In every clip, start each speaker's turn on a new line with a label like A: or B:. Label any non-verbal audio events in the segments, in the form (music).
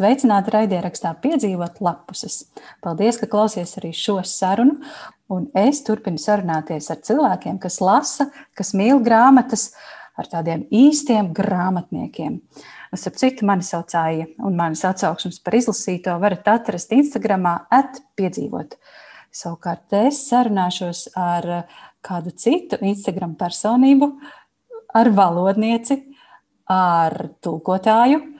A: Sveicināti raidierakstā piedzīvot lapuses. Paldies, ka klausies arī šo sarunu. Un es turpinu sarunāties ar cilvēkiem, kas lasa, kas mīl grāmatas, ar tādiem īstiem grāmatniekiem. Starp citu, mani sauc Aija, un manas atsauksmes par izlasīto varat atrast Instagramā, atpiedzīvot. Savukārt es sarunāšos ar kādu citu Instagram personību, ar valodnieci, ar tulkotāju,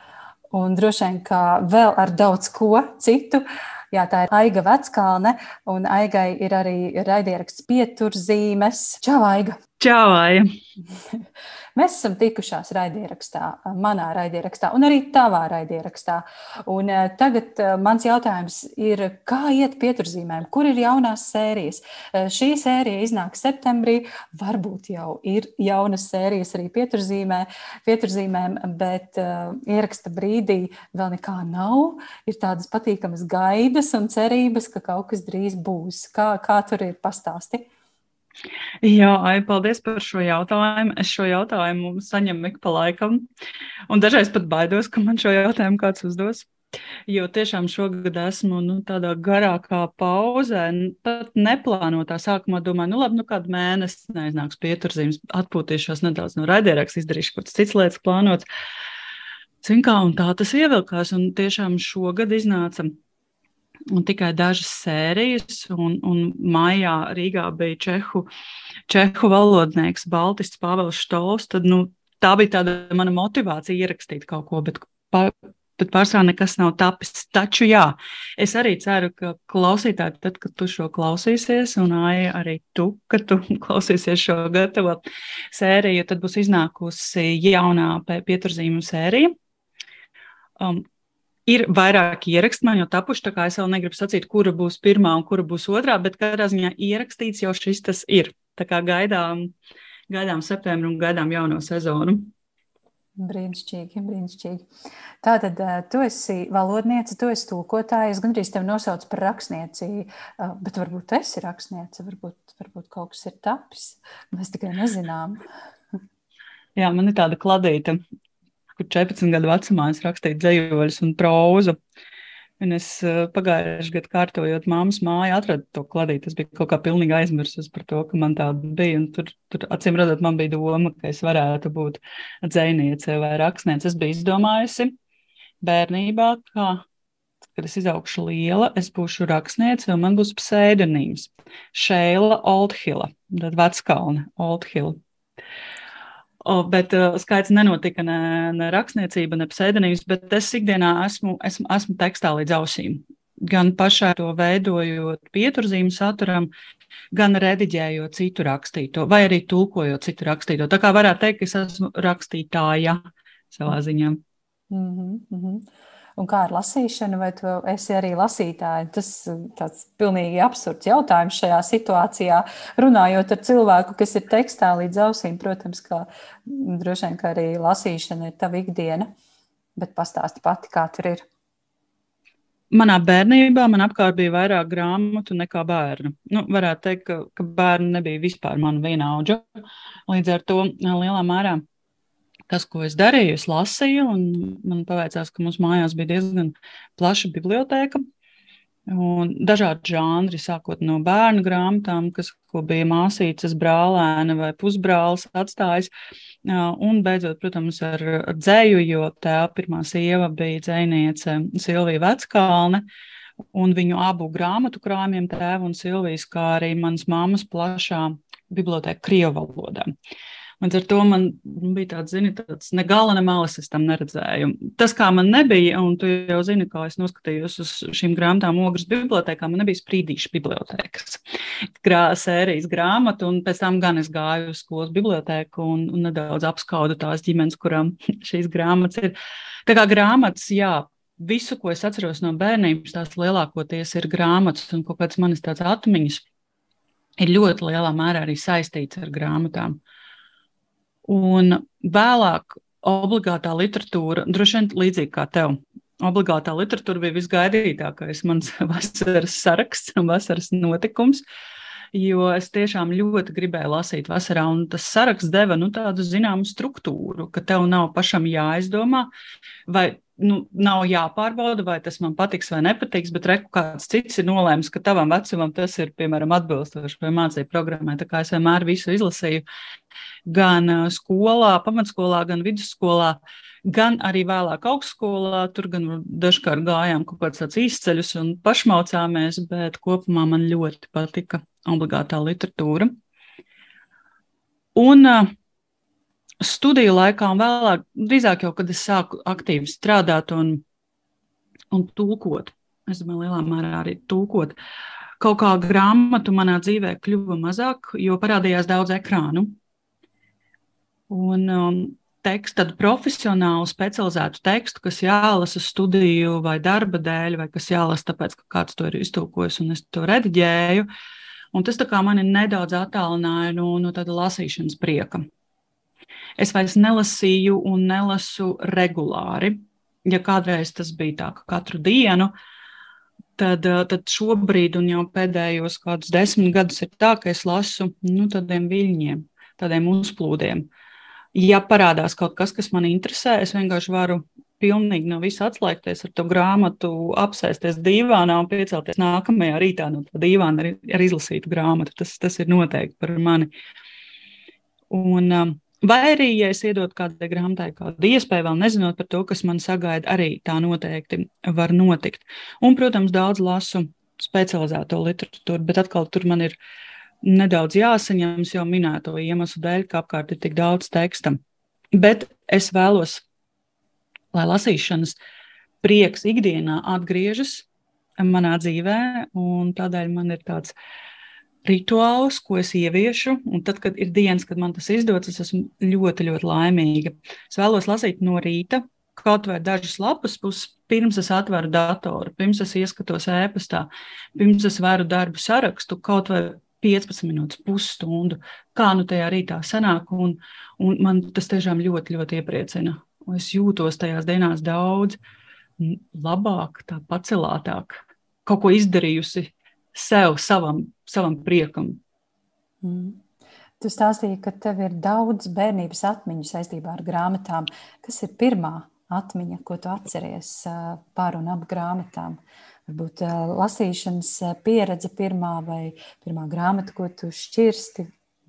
A: un droši vien kā vēl ar daudz ko citu. Jā, tā ir Aiga Veckalne, un Aigai ir arī raidieraksts pieturzīmes. Čau, Aiga!
B: Čau, Aija! (laughs)
A: Mēs esam tikušās raidierakstā, manā raidierakstā, un arī tavā raidierakstā. Un eh, tagad eh, mans jautājums ir, kā iet pieturzīmēm, kur ir jaunās sērijas? Eh, šī sērija iznāk septembrī, varbūt jau ir jaunas sērijas arī pieturzīmē, pieturzīmēm, bet uh, ieraksta brīdī vēl nekā nav. Ir tādas patīkamas gaidas un cerības, ka kaut kas drīz būs. Kā, kā tur ir pastāstīt?
B: Jā, ai, paldies par šo jautājumu. Es šo jautājumu saņemu ik pa laikam, un dažreiz pat baidos, ka man šo jautājumu kāds uzdos. Jo tiešām šogad esmu nu, tādā garākā pauzē, pat neplānotā sākumā domāju, nu labi, nu kādu mēnesi neiznāks pieturzīmes, atpūtīšos nedaudz no raidieraksta, izdarīšu kaut kādas citas lietas plānotas. Zin kā, un tā tas ievilkās, un tiešām šogad iznāca un tikai dažas sērijas. Un, un maijā Rīgā bija čehu, čehu valodnieks Baltists Pāvils Štovs. Tad, nu, tā bija tāda mana motivācija ierakstīt kaut ko, bet, pa, bet pārsvarā nekas nav tapis. Taču jā, es arī ceru, ka klausītāji, tad, kad tu šo klausīsies, un Aija, arī tu, kad tu (laughs) klausīsies šo gatavo sēriju, tad būs iznākusi jaunā pieturzīmu sērija. Um, Ir vairāki ieraksti, man jau tapuši, tā kā es vēl negribu sacīt, kura būs pirmā un kura būs otrā, bet katrā ziņā ierakstīts jau šis tas ir. Tā kā gaidām, gaidām septembru un gaidām jauno sezonu.
A: Brīnišķīgi, brīnišķīgi. Tātad, eh, tu esi valodniece, tu esi tulkotāja. Es gandrīz tevi nosaucu par rakstnieci, eh, bet varbūt tu esi rakstniece, varbūt, varbūt kaut kas ir tapis. Mēs tikai nezinām.
B: Jā, man ir tāda kladīta kur 14 gadu vecumā es rakstīju dzējoļus un prózu. Un es eh, pagājušajā gadā kārtojot māmas māju, atradu to kladīti. Es biju kaut kā pilnīgi aizmirsis par to, ka man tāda bija. Un tur, tur acīm redzot, man bija doma, ka es varētu būt dzēniece vai rakstniece. Es biju izdomājusi bērnībā, ka, kad es izaugšu liela, es būšu rakstniece un man būs pseidonīms Šeila Oldhila, tad Veckalne Oldhila. O, bet uh, skaits nenotika ne, ne rakstniecība, ne pseidonīms, bet es ikdienā esmu, esmu, esmu tekstā līdz ausīm. Gan pašai to veidojot pieturzīmu saturam, gan rediģējot citu rakstīto, vai arī tulkojot citu rakstīto. Tā kā varētu teikt, ka es esmu rakstītāja savā ziņā.
A: Mm -hmm, mm -hmm. Un kā ar lasīšanu, vai tu esi arī lasītāja? Tas ir pilnīgi absurds jautājums šajā situācijā. Runājot ar cilvēku, kas ir tekstā līdz ausīm, protams, ka droši vien ka arī lasīšana ir tava ikdiena, bet pastāsti pati, kā tur ir.
B: Manā bērnībā man apkārt bija vairāk grāmatu nekā bērnu. Nu, varētu teikt, ka, ka bērni nebija vispār mana vienaudža. Līdz ar to lielā mērā tas, ko es darīju, es lasīju, un man paveicās, ka mums mājās bija diezgan plaša biblioteka. Un dažādi žanri, sākot no bērnu grāmatām, kas bija māsīcas, brālēna vai pusbrālis atstājis, un beidzot, protams, ar, ar dzēju, jo tā pirmā sieva bija dzēniece Silvija Veckalne, un viņu abu grāmatu krājumiem, tēva un Silvijas, kā arī manas mammas plašā biblioteka Krievu valodā. Uh, Līdz ar to man bija tāds, zini, tāds ne gala, ne malas, es tam neredzēju. Tas, kā man nebija, un tu jau zini, kā es noskatījos uz šīm grāmatām ogres bibliotekā, man nebija sprīdīša bibliotekas grā, sērijas grāmatu, un pēc tam gan es gāju uz skolas biblioteku un, un nedaudz apskaudu tās ģimenes, kurām (laughs) šīs grāmatas ir. Tā kā grāmatas, jā, visu, ko es atceros no bērnības, tās lielākoties ir grāmatas un kaut kādas manas tādas atmiņas ir ļoti lielā mērā arī saistīts ar grāmatām. Un vēlāk obligātā literatūra, droši vien līdzīgi kā tev. Obligātā literatūra bija visgaidītākais mans (laughs) vasaras saraksts un vasaras notikums. Jo es tiešām ļoti gribēju lasīt vasarā, un tas saraksts deva nu, tādu zināmu struktūru, ka tev nav pašam jāizdomā, vai nu, nav jāpārbauda, vai tas man patiks vai nepatiks, bet reku kāds cits ir nolēmis, ka tavam vecumam tas ir, piemēram, atbilstoši vai mācību programmai. Tā kā es vienmēr visu izlasīju gan skolā, pamatskolā, gan vidusskolā. Gan arī vēlāk augstskolā. Tur gan dažkārt gājām kaut kādus tādus izceļus un pašmaucāmies, bet kopumā man ļoti patika obligātā literatūra. Un uh, studiju laikā vēlāk, drīzāk jau, kad es sāku aktīvi strādāt un, un tulkot, es domāju, lielā mērā arī tulkot, kaut kā grāmatu manā dzīvē kļuva mazāk, jo parādījās daudz ekrānu. Un um, tekstu, tādu profesionālu, specializētu tekstu, kas jālasa studiju vai darba dēļ, vai kas jālasa tāpēc, ka kāds to ir iztulkojis un es to rediģēju. Un tas mani nedaudz attālināja no, no tāda lasīšanas prieka. Es vairs nelasīju un nelasu regulāri. Ja kādreiz tas bija tā, ka katru dienu, tad, tad šobrīd, un jau pēdējos kādus desmit gadus, ir tā, ka es lasu nu, tādiem viļņiem, tādiem uzplūdiem. Ja parādās kaut kas, kas man interesē, es vienkārši varu pilnīgi no visa atslēgties ar to grāmatu, apsēsties dīvānā un piecelties nākamajā rītā no tā dīvāna ar, ar izlasītu grāmatu. Tas, tas ir noteikti par mani. Un, um, vai arī, ja es iedodu kādai grāmatai kādu iespēju, vēl nezinot par to, kas man sagaida, arī tā noteikti var notikt. Un, protams, daudz lasu specializēto literatūru, bet atkal tur man ir nedaudz jāsaņemas jau minēto iemeslu dēļ, ka apkārt ir tik daudz teksta. Bet es vēlos, lai lasīšanas prieks ikdienā atgriežas manā dzīvē, un tādēļ man ir tāds rituāls, ko es ieviešu. Un tad, kad ir dienas, kad man tas izdodas, es esmu ļoti, ļoti laimīga. Es vēlos lasīt no rīta, kaut vai dažas lapas puses, pirms es atveru datoru, pirms es ieskatos ēpastā, pirms es varu darbu sarakstu, kaut vai 15 minūtes, pusstundu, kā nu tajā rītā sanāk. Un, un man tas tiešām ļoti, ļoti iepriecina. Es jūtos tajās dienās daudz labāk, tā pacelātāk, kaut ko izdarījusi sev, savam, savam priekam.
A: Mm. Tu stāstīji, ka tev ir daudz bērnības atmiņu saistībā ar grāmatām. Kas ir pirmā atmiņa, ko tu atceries par un ap grāmatām? Varbūt lasīšanas pieredze pirmā vai pirmā grāmata, ko tu šķirsti.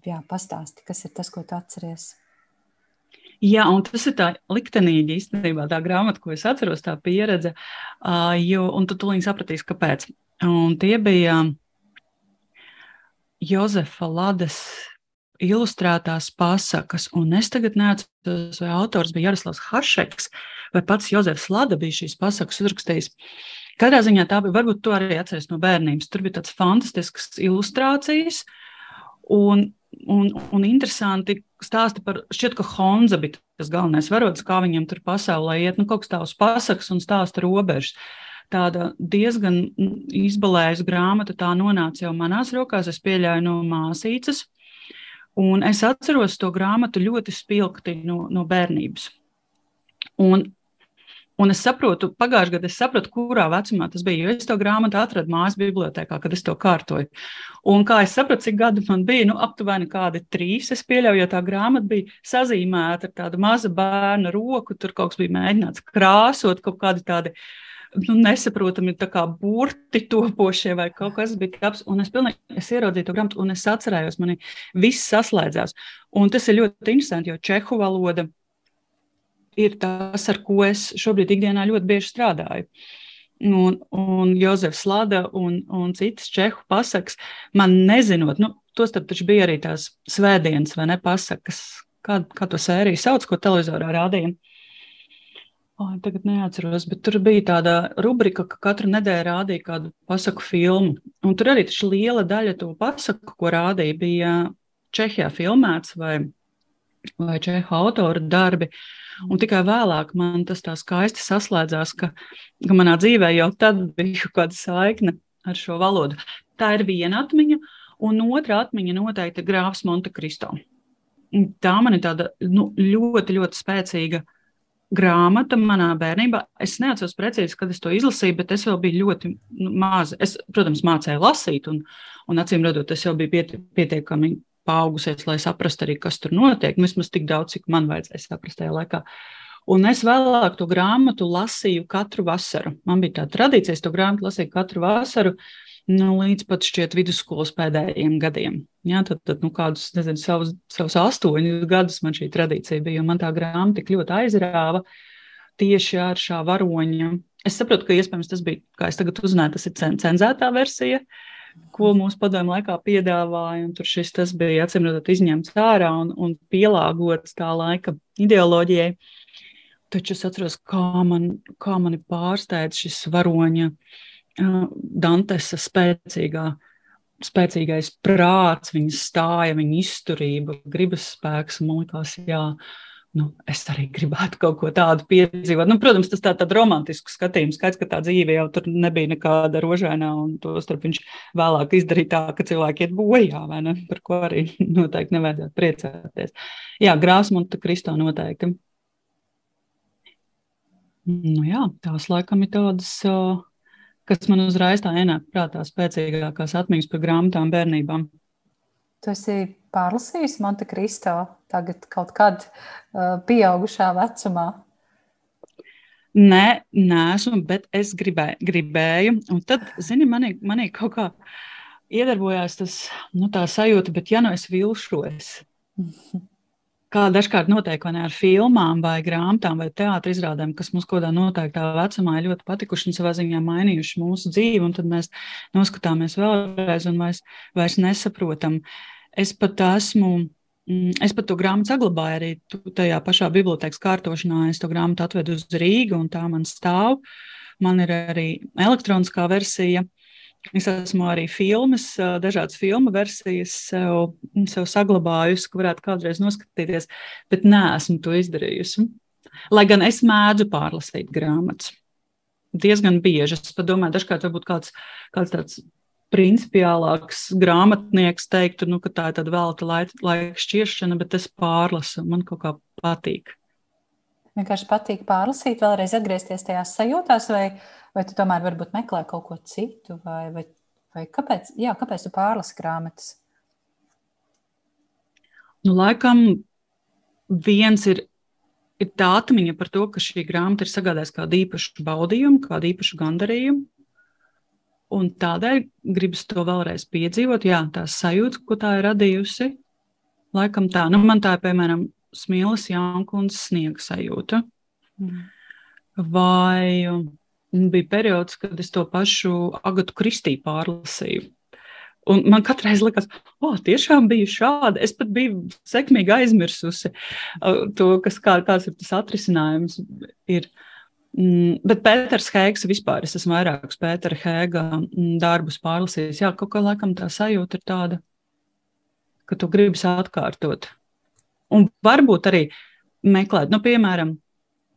A: Jā, pastāsti, kas ir tas, ko tu atceries.
B: Jā, un tas ir tā liktenīgi īstenībā, tā grāmata, ko es atceros, tā pieredze, jo, un tu tūlīt sapratīsi, kāpēc. Un tie bija Jozefa Lades ilustrētās pasakas, un es tagad neatceros, vai autors bija Jaroslavs Hašeks, vai pats Jozefs Lada bija šīs pasakas uzrakstījis. Uh, Katrā ziņā tā bija, varbūt to arī atceries no bērnības. Tur bija tāds fantastisks ilustrācijas. Un, un, un interesanti stāsti par, šķiet, ka Honza bija tas galvenais varonis, kā viņam tur pasaulē iet, nu, kaut kas tāds pasakas un stāsta robežas. Tāda diezgan izbalējusi grāmata, tā nonāca jau manās rokās, es pieļauju no māsīcas. Un es atceros to grāmatu ļoti spilgti no, no bērnības. Un Un es saprotu, pagājušajā gadā es sapratu, kurā vecumā tas bija. Jo es to grāmatu atradu mājas bibliotekā, kad es to kārtoju. Un kā es sapratu, cik gadi man bija, nu, aptuveni kādi trīs. Es pieļauju, jo tā grāmata bija sazīmēta ar tādu mazu bērnu roku. Tur kaut kas bija mēģināts krāsot, kaut kādi tādi nu, nesaprotami burti topošie vai kaut kas bija tāds. Un es pilnīgi es ieraudzīju to grāmatu, un es atcerējos, man viss saslēdzās. Un tas ir ļoti interesanti, jo čehu valoda ir tas, ar ko es šobrīd ikdienā ļoti bieži strādāju. Un, un Jozefs Lada un, un citas čehu pasakas, man nezinot, nu, tos taču bija arī tās svētdienas vai ne pasakas, kā, kā to sēriju sauc, ko televizorā rādīja. O, tagad neatceros, bet tur bija tāda rubrika, ka katru nedēļu rādīja kādu pasaku filmu. Un tur arī liela daļa to pasaku, ko rādīja, bija Čehijā filmēts vai, vai Čehu autora darbi. Uh, Un tikai vēlāk man tas tā skaisti saslēdzās, ka, ka manā dzīvē jau tad bija kāda saikne ar šo valodu. Tā ir viena atmiņa, un otra atmiņa noteikti grāfs Monte Cristo. Tā man ir tāda nu, ļoti, ļoti spēcīga grāmata manā bērnībā. Es neatceros precīzi, kad es to izlasīju, bet es vēl biju ļoti nu, maza. Es, protams, mācīju lasīt, un, un acīm redzot, es jau biju piet, pietiekami paaugusies, lai saprastu arī, kas tur notiek. Nu, vismaz tik daudz, cik man vajadzēja saprast tajā laikā. Un es vēlāk to grāmatu lasīju katru vasaru. Man bija tā tradīcija, es to grāmatu lasīju katru vasaru. Nu, līdz pat šķiet vidusskolas pēdējiem gadiem. Jā, tad, tad nu, kādus, nezinu, savus, savus astoņus gadus man šī tradīcija bija, un man tā grāmata tik ļoti aizrāva tieši ar šā varoņa. Es saprotu, ka iespējams tas bija, kā es tagad uzzināju, tas ir cenzētā versija, ko mūsu padomju laikā piedāvāja. Tur šis bija atcīmredzot izņemts ārā un, un pielāgots tā laika ideoloģijai. Taču es atceros, kā, man, kā mani pārsteidz šis varoņa uh, Dantesa spēcīgā, spēcīgais prāts, viņa stāja, viņa izturība, gribas spēks. Man liekas, jā, nu, es arī gribētu kaut ko tādu piedzīvot. Nu, protams, tas tā, tāds romantisks skatījums, skaidrs, ka tā dzīve jau tur nebija nekāda rožainā, un to starp viņš vēlāk izdarīja tā, ka cilvēki iet bojā, vai ne, par ko arī (laughs) noteikti nevajadzētu priecāties. Jā, Grāsmunta Kristā noteikti. Nu jā, tās laikam ir tādas, kas man uzreiz tā ienāk prātā spēcīgākās atmiņas par grāmatām bērnībām.
A: Tu esi pārlasījusi Monte Cristo tagad kaut kad uh, pieaugušā vecumā?
B: Nē, nesmu, bet es gribēju. gribēju un tad, zini, manī, manī kaut kā iedarbojās tas, nu, tā sajūta, bet ja nu es vilšos, (laughs) kā dažkārt notiek ne, ar filmām, vai grāmatām, vai teātris izrādēm, kas mums kādā noteiktā vecumā ir ļoti patikuši un savā ziņā mainījuši mūsu dzīvi, un tad mēs noskatāmies vēlreiz un vairs, vairs nesaprotam. Es pat esmu. Mm, es pat to grāmatu saglabāju arī tajā pašā bibliotekas kārtošanā. Es to grāmatu atvedu uz Rīgu, un tā man stāv. Man ir arī elektroniskā versija, Es esmu arī filmas, dažādas filmu versijas sev, sev saglabājusi, ka varētu kādreiz noskatīties, bet neesmu to izdarījusi. Lai gan es mēdzu pārlasīt grāmatas. Diezgan bieži. Es domāju, dažkārt varbūt kāds, kāds tāds principiālāks grāmatnieks teiktu, nu, ka tā ir tāda velta laika, laika šķiešana, bet es pārlasu. Man kaut kā patīk.
A: Vienkārši patīk pārlasīt, vēlreiz atgriezties tajās sajūtās, vai, vai tu tomēr varbūt meklē kaut ko citu, vai, vai, vai kāpēc, jā, kāpēc tu pārlasi grāmatas?
B: Nu, laikam viens ir, ir tā atmiņa par to, ka šī grāmata ir sagādājusi kādu īpašu baudījumu, kādu īpašu gandarījumu. Un tādēļ gribas to vēlreiz piedzīvot, jā, tā sajūta, ko tā ir radījusi. Laikam tā, nu, man tā ir, piemēram, Smīlas Jankunas sniega sajūta. Mm. Vai bija periods, kad es to pašu Agatu Kristī pārlasīju. Un man katru reizi likās, o, oh, tiešām bija šāda. Es pat biju sekmīgi aizmirsusi uh, to, kas, kā, kāds ir tas atrisinājums. Ir. Mm, bet Pēters Hēgs vispār, es esmu vairākus Pētera Hēga mm, darbus pārlasījis. Jā, kaut kā laikam tā sajūta ir tāda, ka tu gribas atkārtot. Un varbūt arī meklēt, nu, piemēram,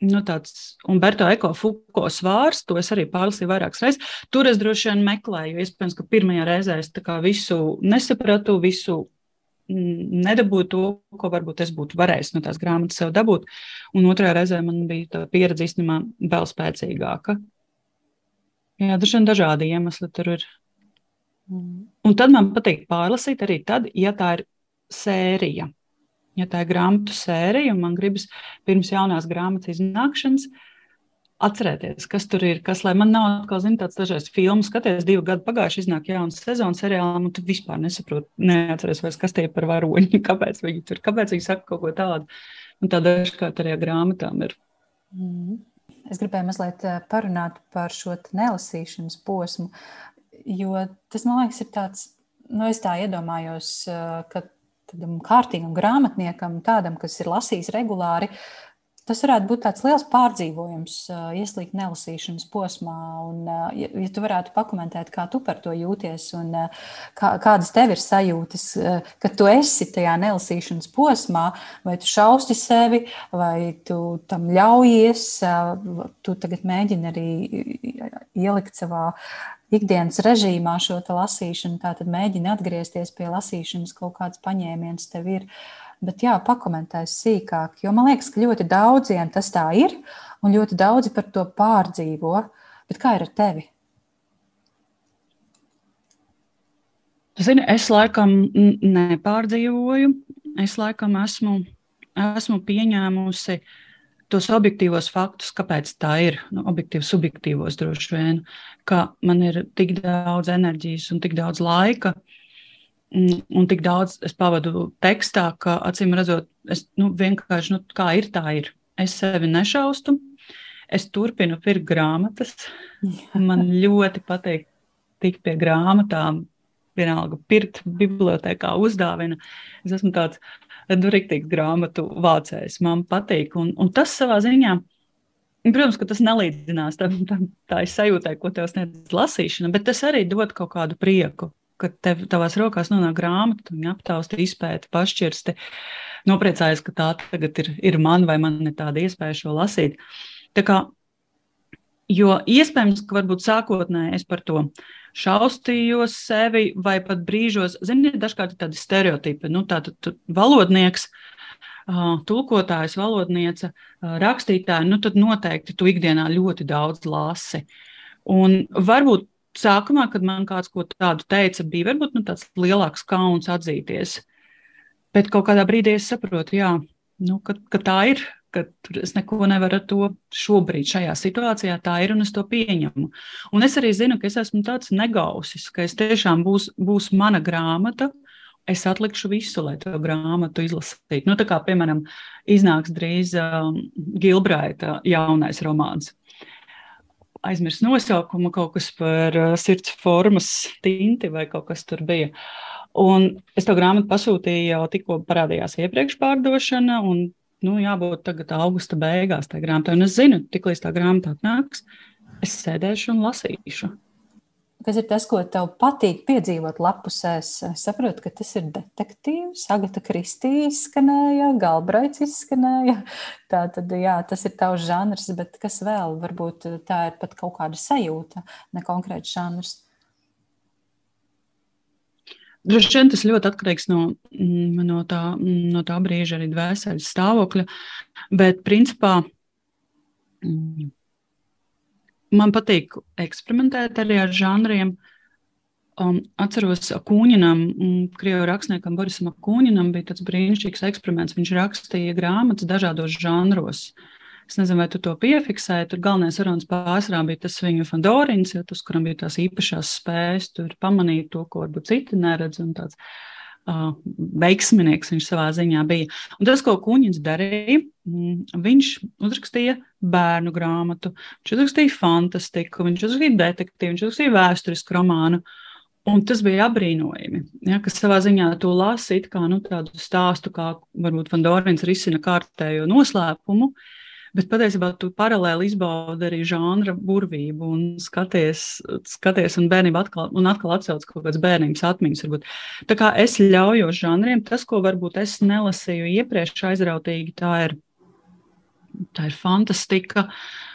B: nu, tāds Umberto Eko Fuko svārs, to es arī pārlasīju vairākas reizes. Tur es droši vien meklēju, iespējams, ka pirmajā reizē es visu nesapratu, visu mm, nedabūju to, ko varbūt es būtu varējis no tās grāmatas sev dabūt. Un otrajā reizē man bija tā pieredze īstenībā vēl spēcīgāka. Jā, daži dažādi iemesli tur ir. Mm. Un tad man patīk pārlasīt arī tad, ja tā ir sērija ja tā ir grāmatu sērija, un man gribas pirms jaunās grāmatas iznākšanas atcerēties, kas tur ir. Kas, lai man nav atkal, zini, tāds dažreiz filmu skaties, divi gadi pagājuši, iznāk jauns sezonas seriālam, un tu vispār nesaproti, neatceries vairs, kas tie par varoņi, (laughs) kāpēc viņi tur, kāpēc viņi saka kaut ko tādu. Un tā dažkārt arī grāmatām ir.
A: Mm. Es gribēju mazliet eh, parunāt par šo nelasīšanas posmu, jo tas, man liekas, ir tāds, nu, es tā iedomājos, eh, ka tādam kārtīgam grāmatniekam, tādam, kas ir lasījis regulāri, tas varētu būt tāds liels pārdzīvojums, ieslīgt nelasīšanas posmā. Un, ja, ja tu varētu pakomentēt, kā tu par to jūties un kā, kādas tev ir sajūtas, kad tu esi tajā nelasīšanas posmā, vai tu šausti sevi, vai tu tam ļaujies, tu tagad mēģini arī ielikt savā ikdienas režīmā šo lasīšanu, tad mēģini atgriezties pie lasīšanas, kaut kāds paņēmiens tev ir. Bet jā, pakomentēs sīkāk, jo man liekas, ka ļoti daudziem tas tā ir, un ļoti daudzi par to pārdzīvo. Bet kā ir ar tevi?
B: Zini, es laikam nepārdzīvoju. Es laikam esmu, esmu pieņēmusi tos objektīvos faktus, kāpēc tā ir. Nu, objektīvos, subjektīvos droši vien, ka man ir tik daudz enerģijas un tik daudz laika. Un tik daudz es pavadu tekstā, ka acīm redzot, es nu, vienkārši nu, kā ir, tā ir. Es sevi nešaustu, es turpinu pirkt grāmatas. Man ļoti patīk tikt pie grāmatām, vienalga pirkt bibliotekā, uzdāvina. Es esmu tāds nu, rīktīgs grāmatu vācējs. Man patīk. Un, un tas savā ziņā, protams, ka tas nelīdzinās tam, tam tā sajūtai, ko tev sniedz lasīšana, bet tas arī dod kaut kādu prieku. Kad tev tavās rokās nonāk grāmata, tu viņu aptausti, izpēti, pašķirsti, nopriecājies, ka tā tagad ir, ir man vai man ir tāda iespēja šo lasīt. Tā kā, jo iespējams, ka varbūt sākotnēji es par to šaustījos sevi, vai pat brīžos, ziniet, dažkārt ir tādi stereotipi. Nu, tātad valodnieks, tulkotājs, valodniece, rakstītāji, nu tad noteikti tu ikdienā ļoti daudz lasi. Un varbūt sākumā, kad man kāds ko tādu teica, bija varbūt nu, tāds lielāks kauns atzīties. Bet kaut kādā brīdī es saprotu, jā, nu, ka, ka tā ir, ka es neko nevaru ar to šobrīd, šajā situācijā. Tā ir un es to pieņemu. Un es arī zinu, ka es esmu tāds negausis, ka es tiešām būs, būs mana grāmata. Es atlikšu visu, lai to grāmatu izlasītu. Nu, tā kā, piemēram, iznāks drīz um, Gilbraita jaunais romāns. Aizmirst nosaukumu, kaut kas par uh, sirds formas tinti vai kaut kas tur bija. Un es to grāmatu pasūtīju jau tikko parādījās iepriekš pārdošana, un nu, jābūt tagad augusta beigās tajā grāmatā. Un es zinu, tiklīdz tā grāmata atnāks, es sēdēšu un lasīšu.
A: Kas ir tas, ko tev patīk piedzīvot lapusēs? Es saprotu, ka tas ir detektīvs, Agata Kristija izskanēja, Galbraits izskanēja. Tā tad, jā, tas ir tavs žanrs, bet kas vēl? Varbūt tā ir pat kaut kāda sajūta, ne konkrēts žanrs.
B: Droši vien tas ļoti atkarīgs no, mm, no, tā, mm, no tā brīža, arī dvēseles stāvokļa. Bet, principā, mm, man patīk eksperimentēt arī ar žanriem. Um, atceros, Kūņinam, krievu rakstniekam Borisam Kūņinam bija tāds brīnišķīgs eksperiments. Viņš rakstīja grāmatas dažādos žanros. Es nezinu, vai tu to piefiksēji. Tur galvenais sarunas pārsvarā bija tas viņu fandorins, ja tas, kuram bija tās īpašās spējas, tur pamanīt to, ko varbūt citi neredz. Un tāds uh, veiksminieks viņš savā ziņā bija. Un tas, ko Kuņins darīja, mm, viņš uzrakstīja bērnu grāmatu, viņš uzrakstīja fantastiku, viņš uzrakstīja detektīvu, viņš uzrakstīja vēsturisku romānu. Un tas bija apbrīnojami, ja, kas savā ziņā to lasīt kā nu, tādu stāstu, kā varbūt Fandorins risina kārtējo noslēpumu. Uh, Bet patiesībā tu paralēli izbaudi arī žanra burvību un skaties, skaties un bērnība atkal, un atkal atcauc kaut kādas bērnības atmiņas. Varbūt. Tā kā es ļaujos žanriem, tas, ko varbūt es nelasīju iepriekš aizrautīgi, tā ir, tā ir fantastika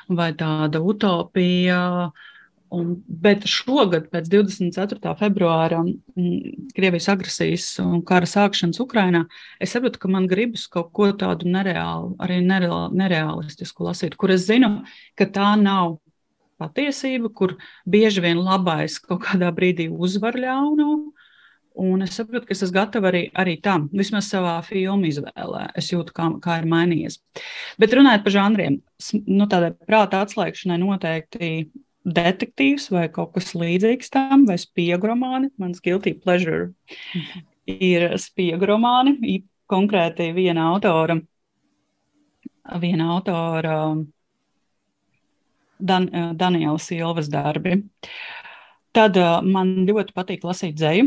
B: vai tāda utopija. Uh, Un, bet šogad, pēc 24. februāra mm, Krievijas agresijas un kara sākšanas Ukrajinā, es saprotu, ka man gribas kaut ko tādu nereālu, arī nereālistisku lasīt, kur es zinu, ka tā nav patiesība, kur bieži vien labais kaut kādā brīdī uzvar ļauno. Un es saprotu, ka es esmu gatava arī, arī tam, vismaz savā filmu izvēlē. Es jūtu, kā, kā ir mainījies. Bet runājot par žanriem, nu, tādai prāta atslēgšanai noteikti detektīvs vai kaut kas līdzīgs tam, vai spiegu romāni. Mans guilty pleasure mhm. ir spiegu romāni, konkrēti viena autora, viena autora Dan, Daniela Silvas darbi. Tad uh, man ļoti patīk lasīt dzēju.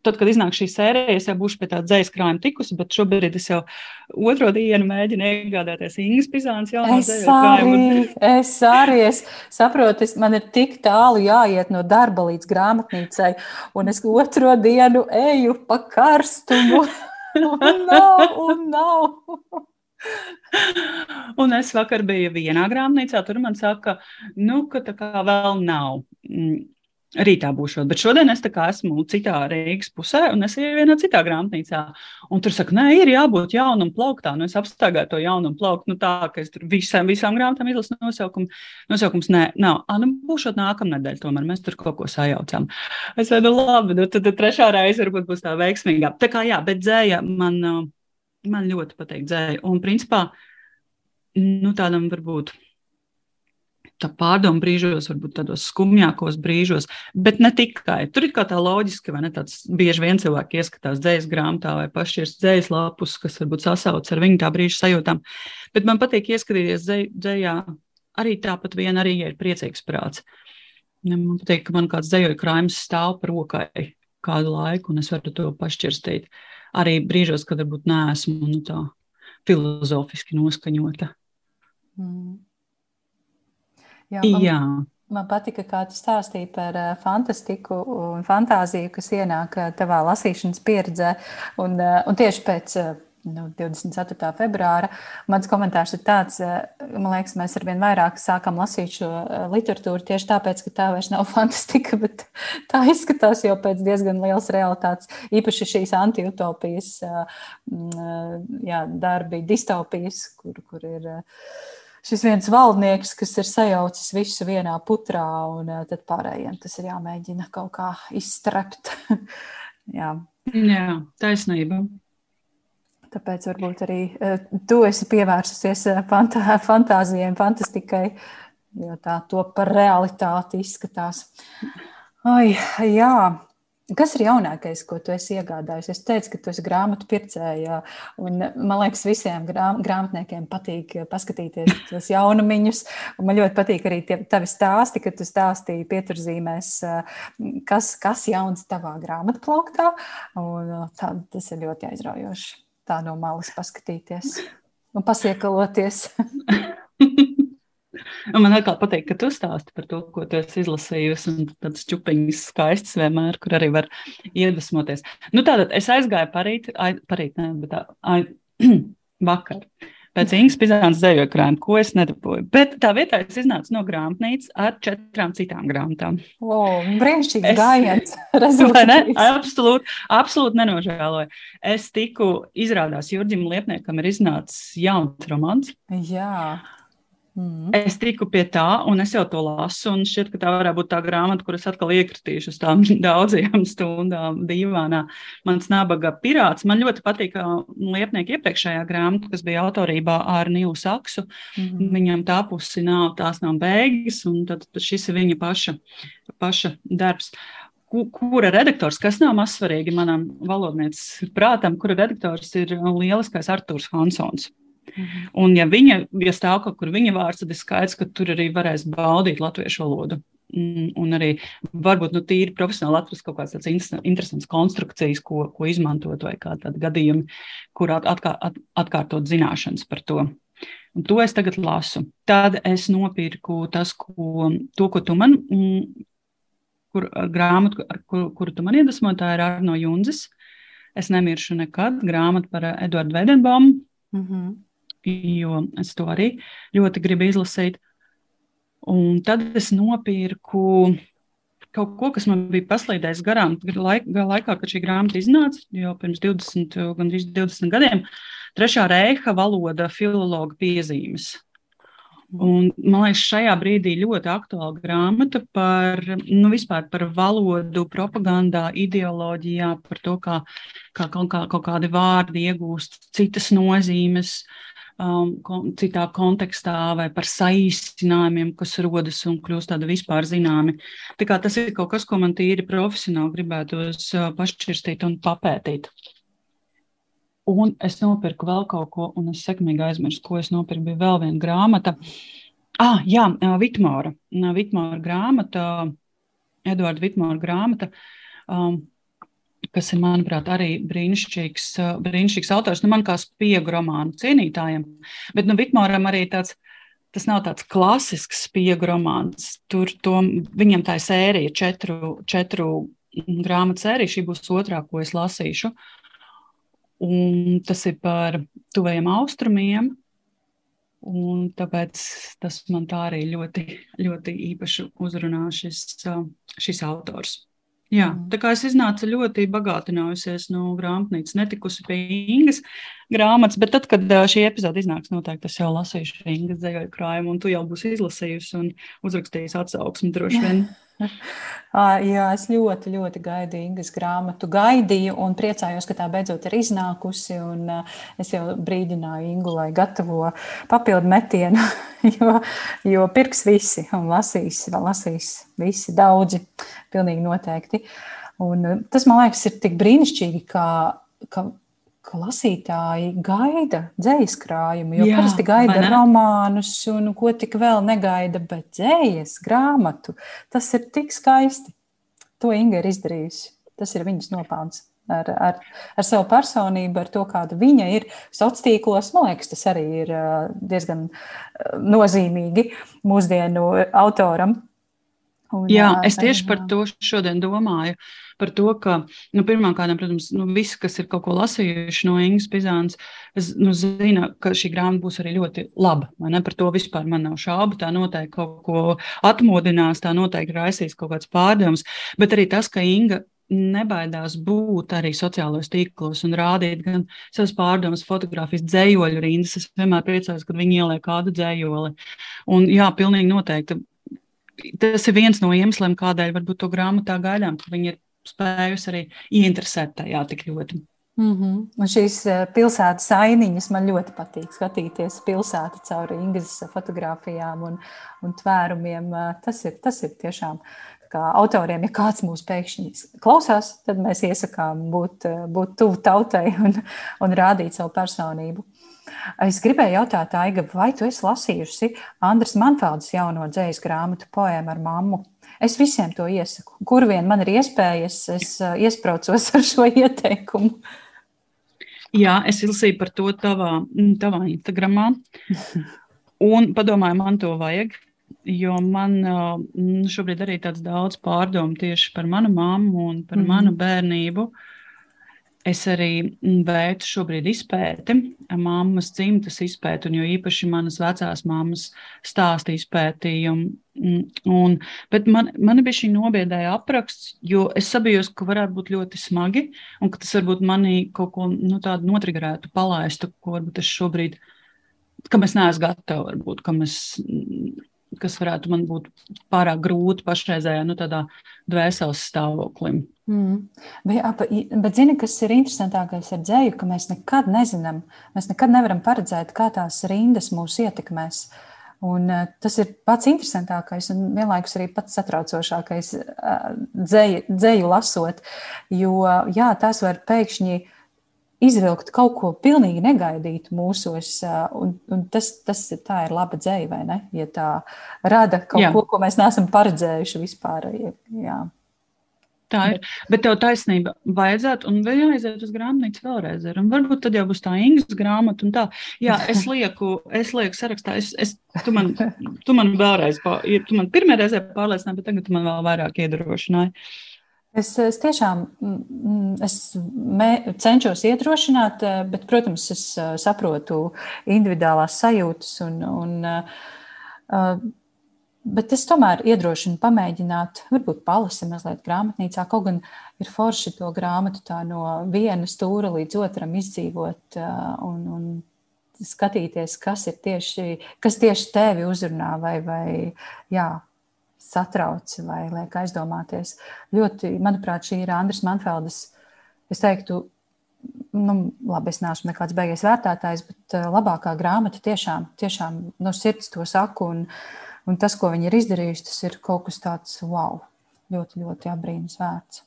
B: Mm, tad, kad iznāk šī sērija, es jau būšu pie tā dzīslas krājuma tikusi, bet šobrīd es jau otro dienu mēģinu iegādāties Ingūnas Pizānas jaunu
A: arī, es arī es saprotu, es, man ir tik tālu jāiet no darba līdz grāmatnīcai, un es otro dienu eju pa karstumu. (laughs) un nav, un nav.
B: Un es vakar biju vienā grāmatnīcā, tur man saka, nu, ka tā kā vēl nav. Rītā būšu, bet šodien es esmu citā Rīgas pusē, un es eju vienā citā grāmatnīcā. Un tur saka, nē, ir jābūt jaunam plauktā. Nu, es apstāgāju to jaunu plauktu, nu tā, ka es tur visām, visām grāmatām izlasu nosaukumu. Nosaukums nē, nav. A, nu, būšot nākamnedēļ, tomēr mēs tur kaut ko sajaucām. Es domāju, nu, labi, nu, tad, tad trešā reize varbūt būs tā veiksmīgā. Tā kā jā, bet dzēja man, man ļoti patīk dzēja. Un principā, nu, tādam varbūt pārdomu brīžos, varbūt tādos skumjākos brīžos, bet ne tikai. Tur ir kā tā loģiski, vai ne? Tāds bieži vien cilvēki ieskatās dzējas grāmatā vai pašķirs dzējas lapus, kas varbūt sasauc ar viņu tā brīža sajūtām. Bet man patīk ieskatīties dzējā arī tāpat vien, arī, ja ir priecīgs prāts. Man patīk, ka man kāds dzējoja krājums stāv par rokai kādu laiku, un es varu to pašķirstīt. Arī brīžos, kad varbūt neesmu nu, tā filozofiski noskaņota. Mm.
A: Jā, man, Jā. man patika, kā tu stāstīji par uh, fantastiku un fantāziju, kas ienāk uh, tavā lasīšanas pieredzē. Un, uh, un tieši pēc nu, 24. februāra mans komentārs ir tāds, man liekas, mēs arvien vairāk sākam lasīt šo literatūru tieši tāpēc, ka tā vairs nav (laughs) fantastika, bet tā izskatās jau pēc diezgan liels realitātes. Īpaši šīs antiutopijas jā, darbi, distopijas, kur, kur ir šis viens valdnieks, kas ir sajaucis visu vienā putrā, un eh, tad pārējiem tas ir jāmēģina kaut kā izstrept. (laughs)
B: Jā. Jā, taisnība.
A: Tāpēc varbūt arī eh, tu esi pievērsusies eh, fantā, fantāzijai, fantastikai, jo tā to par realitāti izskatās. Ai, jā, Kas ir jaunākais, ko tu esi iegādājis? Es teicu, ka tu esi grāmatu pircēja. Man liekas, visiem grāmatniekiem patīk paskatīties tos jaunumiņus. Man ļoti patīk arī tie tavi stāsti, kad tu stāstīji pieturzīmēs, kas, kas jauns tavā grāmatu plauktā. Un, tā, tas ir ļoti aizraujoši. Tā no malas paskatīties un pasiekaloties. (laughs)
B: Un man atkal patīk, ka tu stāsti par to, ko tu esi izlasījusi. Tādas čupiņas skaistas vienmēr, kur arī var iedvesmoties. Nu, tātad es aizgāju parīt, ai, parīt ne, bet tā, ai, (clears throat) vakar. Pēc Ingas Pizānas dzējoja krājuma, ko es nedabūju. Bet tā vietā es iznācu no grāmatnīcas ar četrām citām grāmatām.
A: O, brīnišķīgs gājiens. (laughs)
B: ne? Absolūti, absolūti nenožēloju. Es tiku, izrādās, Jurģim Liepniekam ir iznācis jauns romans.
A: Jā.
B: Mm. Es tiku pie tā, un es jau to lasu. Un šķiet, ka tā varētu būt tā grāmata, kuras atkal iekritīšu uz tām (laughs) daudzajām stundām dīvānā. Mans nabaga pirāts. Man ļoti patīk liepnieka iepriekšējā grāmata, kas bija autorībā ar Nīlu Saksu. Mm. Viņam tā pusi nav, tās nav beigas, un tad šis ir viņa paša, paša darbs kura redaktors, kas nav mazsvarīgi manam valodnieces prātam, kura redaktors ir lieliskais Artūrs Hansons. Mhm. Un, ja viņa ja stāv kaut kur viņa vārds, tad ir skaidrs, ka tur arī varēs baudīt latviešu valodu. Mm, un arī varbūt nu, tīri profesionāli atrast kaut kādas interesantas konstrukcijas, ko, ko izmantot, vai kādi gadījumi, kur atkār, at, atkārtot zināšanas par to. Un to es tagad lasu. Tad es nopirku tas, ko, to, ko tu man, mm, kur, grāmatu, kur, kuru tu man iedvesmo, tā ir Arno Junzis. Es nemiršu nekad, grāmata par Eduardu Vedenbaumu. Mm -hmm jo es to arī ļoti gribu izlasīt. Un tad es nopirku kaut ko, kas man bija paslīdējis garām laikā, laikā kad šī grāmata iznāca, jau pirms 20, gandrīz 20 gadiem. Trešā reiha valoda filologa piezīmes. Un, man liekas, šajā brīdī ļoti aktuāla grāmata par, nu, par valodu, propagandā, ideoloģijā, par to, kā, kā kaut, kā kaut kādi vārdi iegūst citas nozīmes, um, citā kontekstā vai par saīsinājumiem, kas rodas un kļūst tādi vispār zināmi. Tā kā tas ir kaut kas, ko man tīri profesionāli gribētos uh, pašķirstīt un papētīt. Un es nopirku vēl kaut ko, un es sekmīgi aizmirsu, ko es nopirku. Bija vēl viena grāmata. Ah, jā, Vitmāra. Vitmāra grāmata, Eduarda Vitmāra grāmata. Um, kas ir, manuprāt, arī brīnišķīgs, brīnišķīgs autors. Nu, man kā spiegu romānu cienītājiem, bet nu, Vitmāram arī tāds. Tas nav tāds klasisks spiegu romāns. Tur to, viņam tā ir sērija, četru, četru grāmatu sērija. Šī būs otrā, ko es lasīšu. Un tas ir par tuvajiem austrumiem. Un tāpēc tas man tā arī ļoti, ļoti īpaši uzrunā šis, šis autors. Jā, mm. tā kā es iznācu ļoti bagātinājusies no grāmatnīcas, netikusi pie Ingas grāmatas, bet tad, kad šī epizode iznāks, noteikti es jau lasīšu Ingas dzējoju krājumu, un tu jau būsi izlasījusi un uzrakstījis atsauksmi droši vien.
A: Jā, (laughs) (laughs) es ļoti, ļoti gaidīju Ingas grāmatu. Gaidīju un priecājos, ka tā beidzot ir iznākusi. Es jau brīdināju Ingu, lai gatavo papildu metienu, (laughs) jo, jo pirks visi un lasīs, lasīs visi daudzi, pilnīgi noteikti. Un tas, man liekas, ir tik brīnišķīgi, ka, ka ka lasītāji gaida dzīslu krājumu. Jo Jā, parasti gaida romānus, un ko tik vēl negaida, bet dzīslu grāmatu. Tas ir tik skaisti. To Inga ir izdarījusi. Tas ir viņas nopelns. Ar, ar, ar savu personību, ar to, kāda viņa ir sociālos tīklos. Man liekas, tas arī ir diezgan nozīmīgi mūsdienu autoram.
B: Un, Jā, es tieši par to šodien domāju. Par to, ka, nu, pirmkārt, protams, nu, visi, kas ir kaut ko lasījuši no Ingas Pizānas, nu, zina, ka šī grāmata būs arī ļoti laba. Par to vispār man nav šaubu. Tā noteikti kaut ko atmodinās, tā noteikti raisīs kaut kāds pārdoms. Bet arī tas, ka Inga nebaidās būt arī sociālajos tīklos un rādīt gan savas pārdomas, fotografijas, dzējoļu rindas. Es vienmēr priecājos, kad viņi ieliek kādu dzējoli. Un jā, pilnīgi noteikti tas ir viens no iemesliem, kādēļ varbūt to grāmatu tā gaidām, ka viņi ir spējusi arī ieinteresēt tajā tik ļoti.
A: Mm -hmm. Un šīs eh, pilsētas ainiņas man ļoti patīk skatīties pilsētu cauri Ingūnas fotografijām un, un tvērumiem. Eh, tas ir, tas ir tiešām kā autoriem, ja kāds mūs pēkšņi klausās, tad mēs iesakām būt, eh, būt tuvu tautai un, un rādīt savu personību. Es gribēju jautāt, Aiga, vai tu esi lasījusi Andras Manfeldas jauno dzējas grāmatu poēmu ar mammu? Es visiem to iesaku. Kur vien man ir iespējas, es uh, iespraucos ar šo ieteikumu.
B: Jā, es izlasīju par to tavā, tavā Instagramā. Un padomāju, man to vajag. Jo man uh, šobrīd arī tāds daudz pārdomu tieši par manu mammu un par mm manu bērnību. Uh, Es arī mm, veicu šobrīd izpēti, mammas dzimtas izpēti, un jo īpaši manas vecās mammas stāstu izpētījumu. Mm, un, bet man, man bija šī nobiedēja apraksts, jo es sabijos, ka varētu būt ļoti smagi, un ka tas varbūt manī kaut ko nu, tādu notrigerētu, palaistu, ko varbūt es šobrīd, kam es neesmu gatava, varbūt, kam es kas varētu man būt pārāk grūti pašreizējā nu, dvēseles stāvoklim.
A: Mm. Bet, bet zini, kas ir interesantākais ar dzēju, ka mēs nekad nezinām, mēs nekad nevaram paredzēt, kā tās rindas mūs ietekmēs. Un, uh, tas ir pats interesantākais un vienlaikus arī pats satraucošākais uh, dzēju, dzēju lasot, jo jā, tās var pēkšņi uh, izvilkt kaut ko pilnīgi negaidītu mūsos. Un, un tas, tas tā ir laba dzēja, vai ne? Ja tā rada kaut Jā. ko, ko mēs neesam paredzējuši vispār. Jā.
B: Tā ir. Bet tev taisnība vajadzētu, un vēl jāaiziet uz grāmatnīcu vēlreiz. Ir. Un varbūt tad jau būs tā Ingas grāmata. Tā. Jā, es lieku, es lieku sarakstā. Es, es, tu, man, tu man vēlreiz, tu man pirmajā reizē pārliecināji, bet tagad tu man vēl vairāk iedrošināji.
A: Es, es tiešām mm, mm, es me, cenšos iedrošināt, eh, bet, protams, es eh, saprotu individuālās sajūtas. Un, un, uh, bet es tomēr iedrošinu pamēģināt, varbūt palasīt mazliet grāmatnīcā. Kaut gan ir forši to grāmatu tā no viena stūra līdz otram izdzīvot un, un skatīties, kas ir tieši, kas tieši tevi uzrunā vai, vai jā, satrauc vai liek aizdomāties. Ļoti, manuprāt, šī ir Andris Manfeldes, es teiktu, nu, labi, es neesmu nekāds beigas vērtētājs, bet eh, labākā grāmata tiešām, tiešām no sirds to saku. Un, un tas, ko viņi ir izdarījuši, tas ir kaut kas tāds wow, ļoti, ļoti apbrīnas vērts.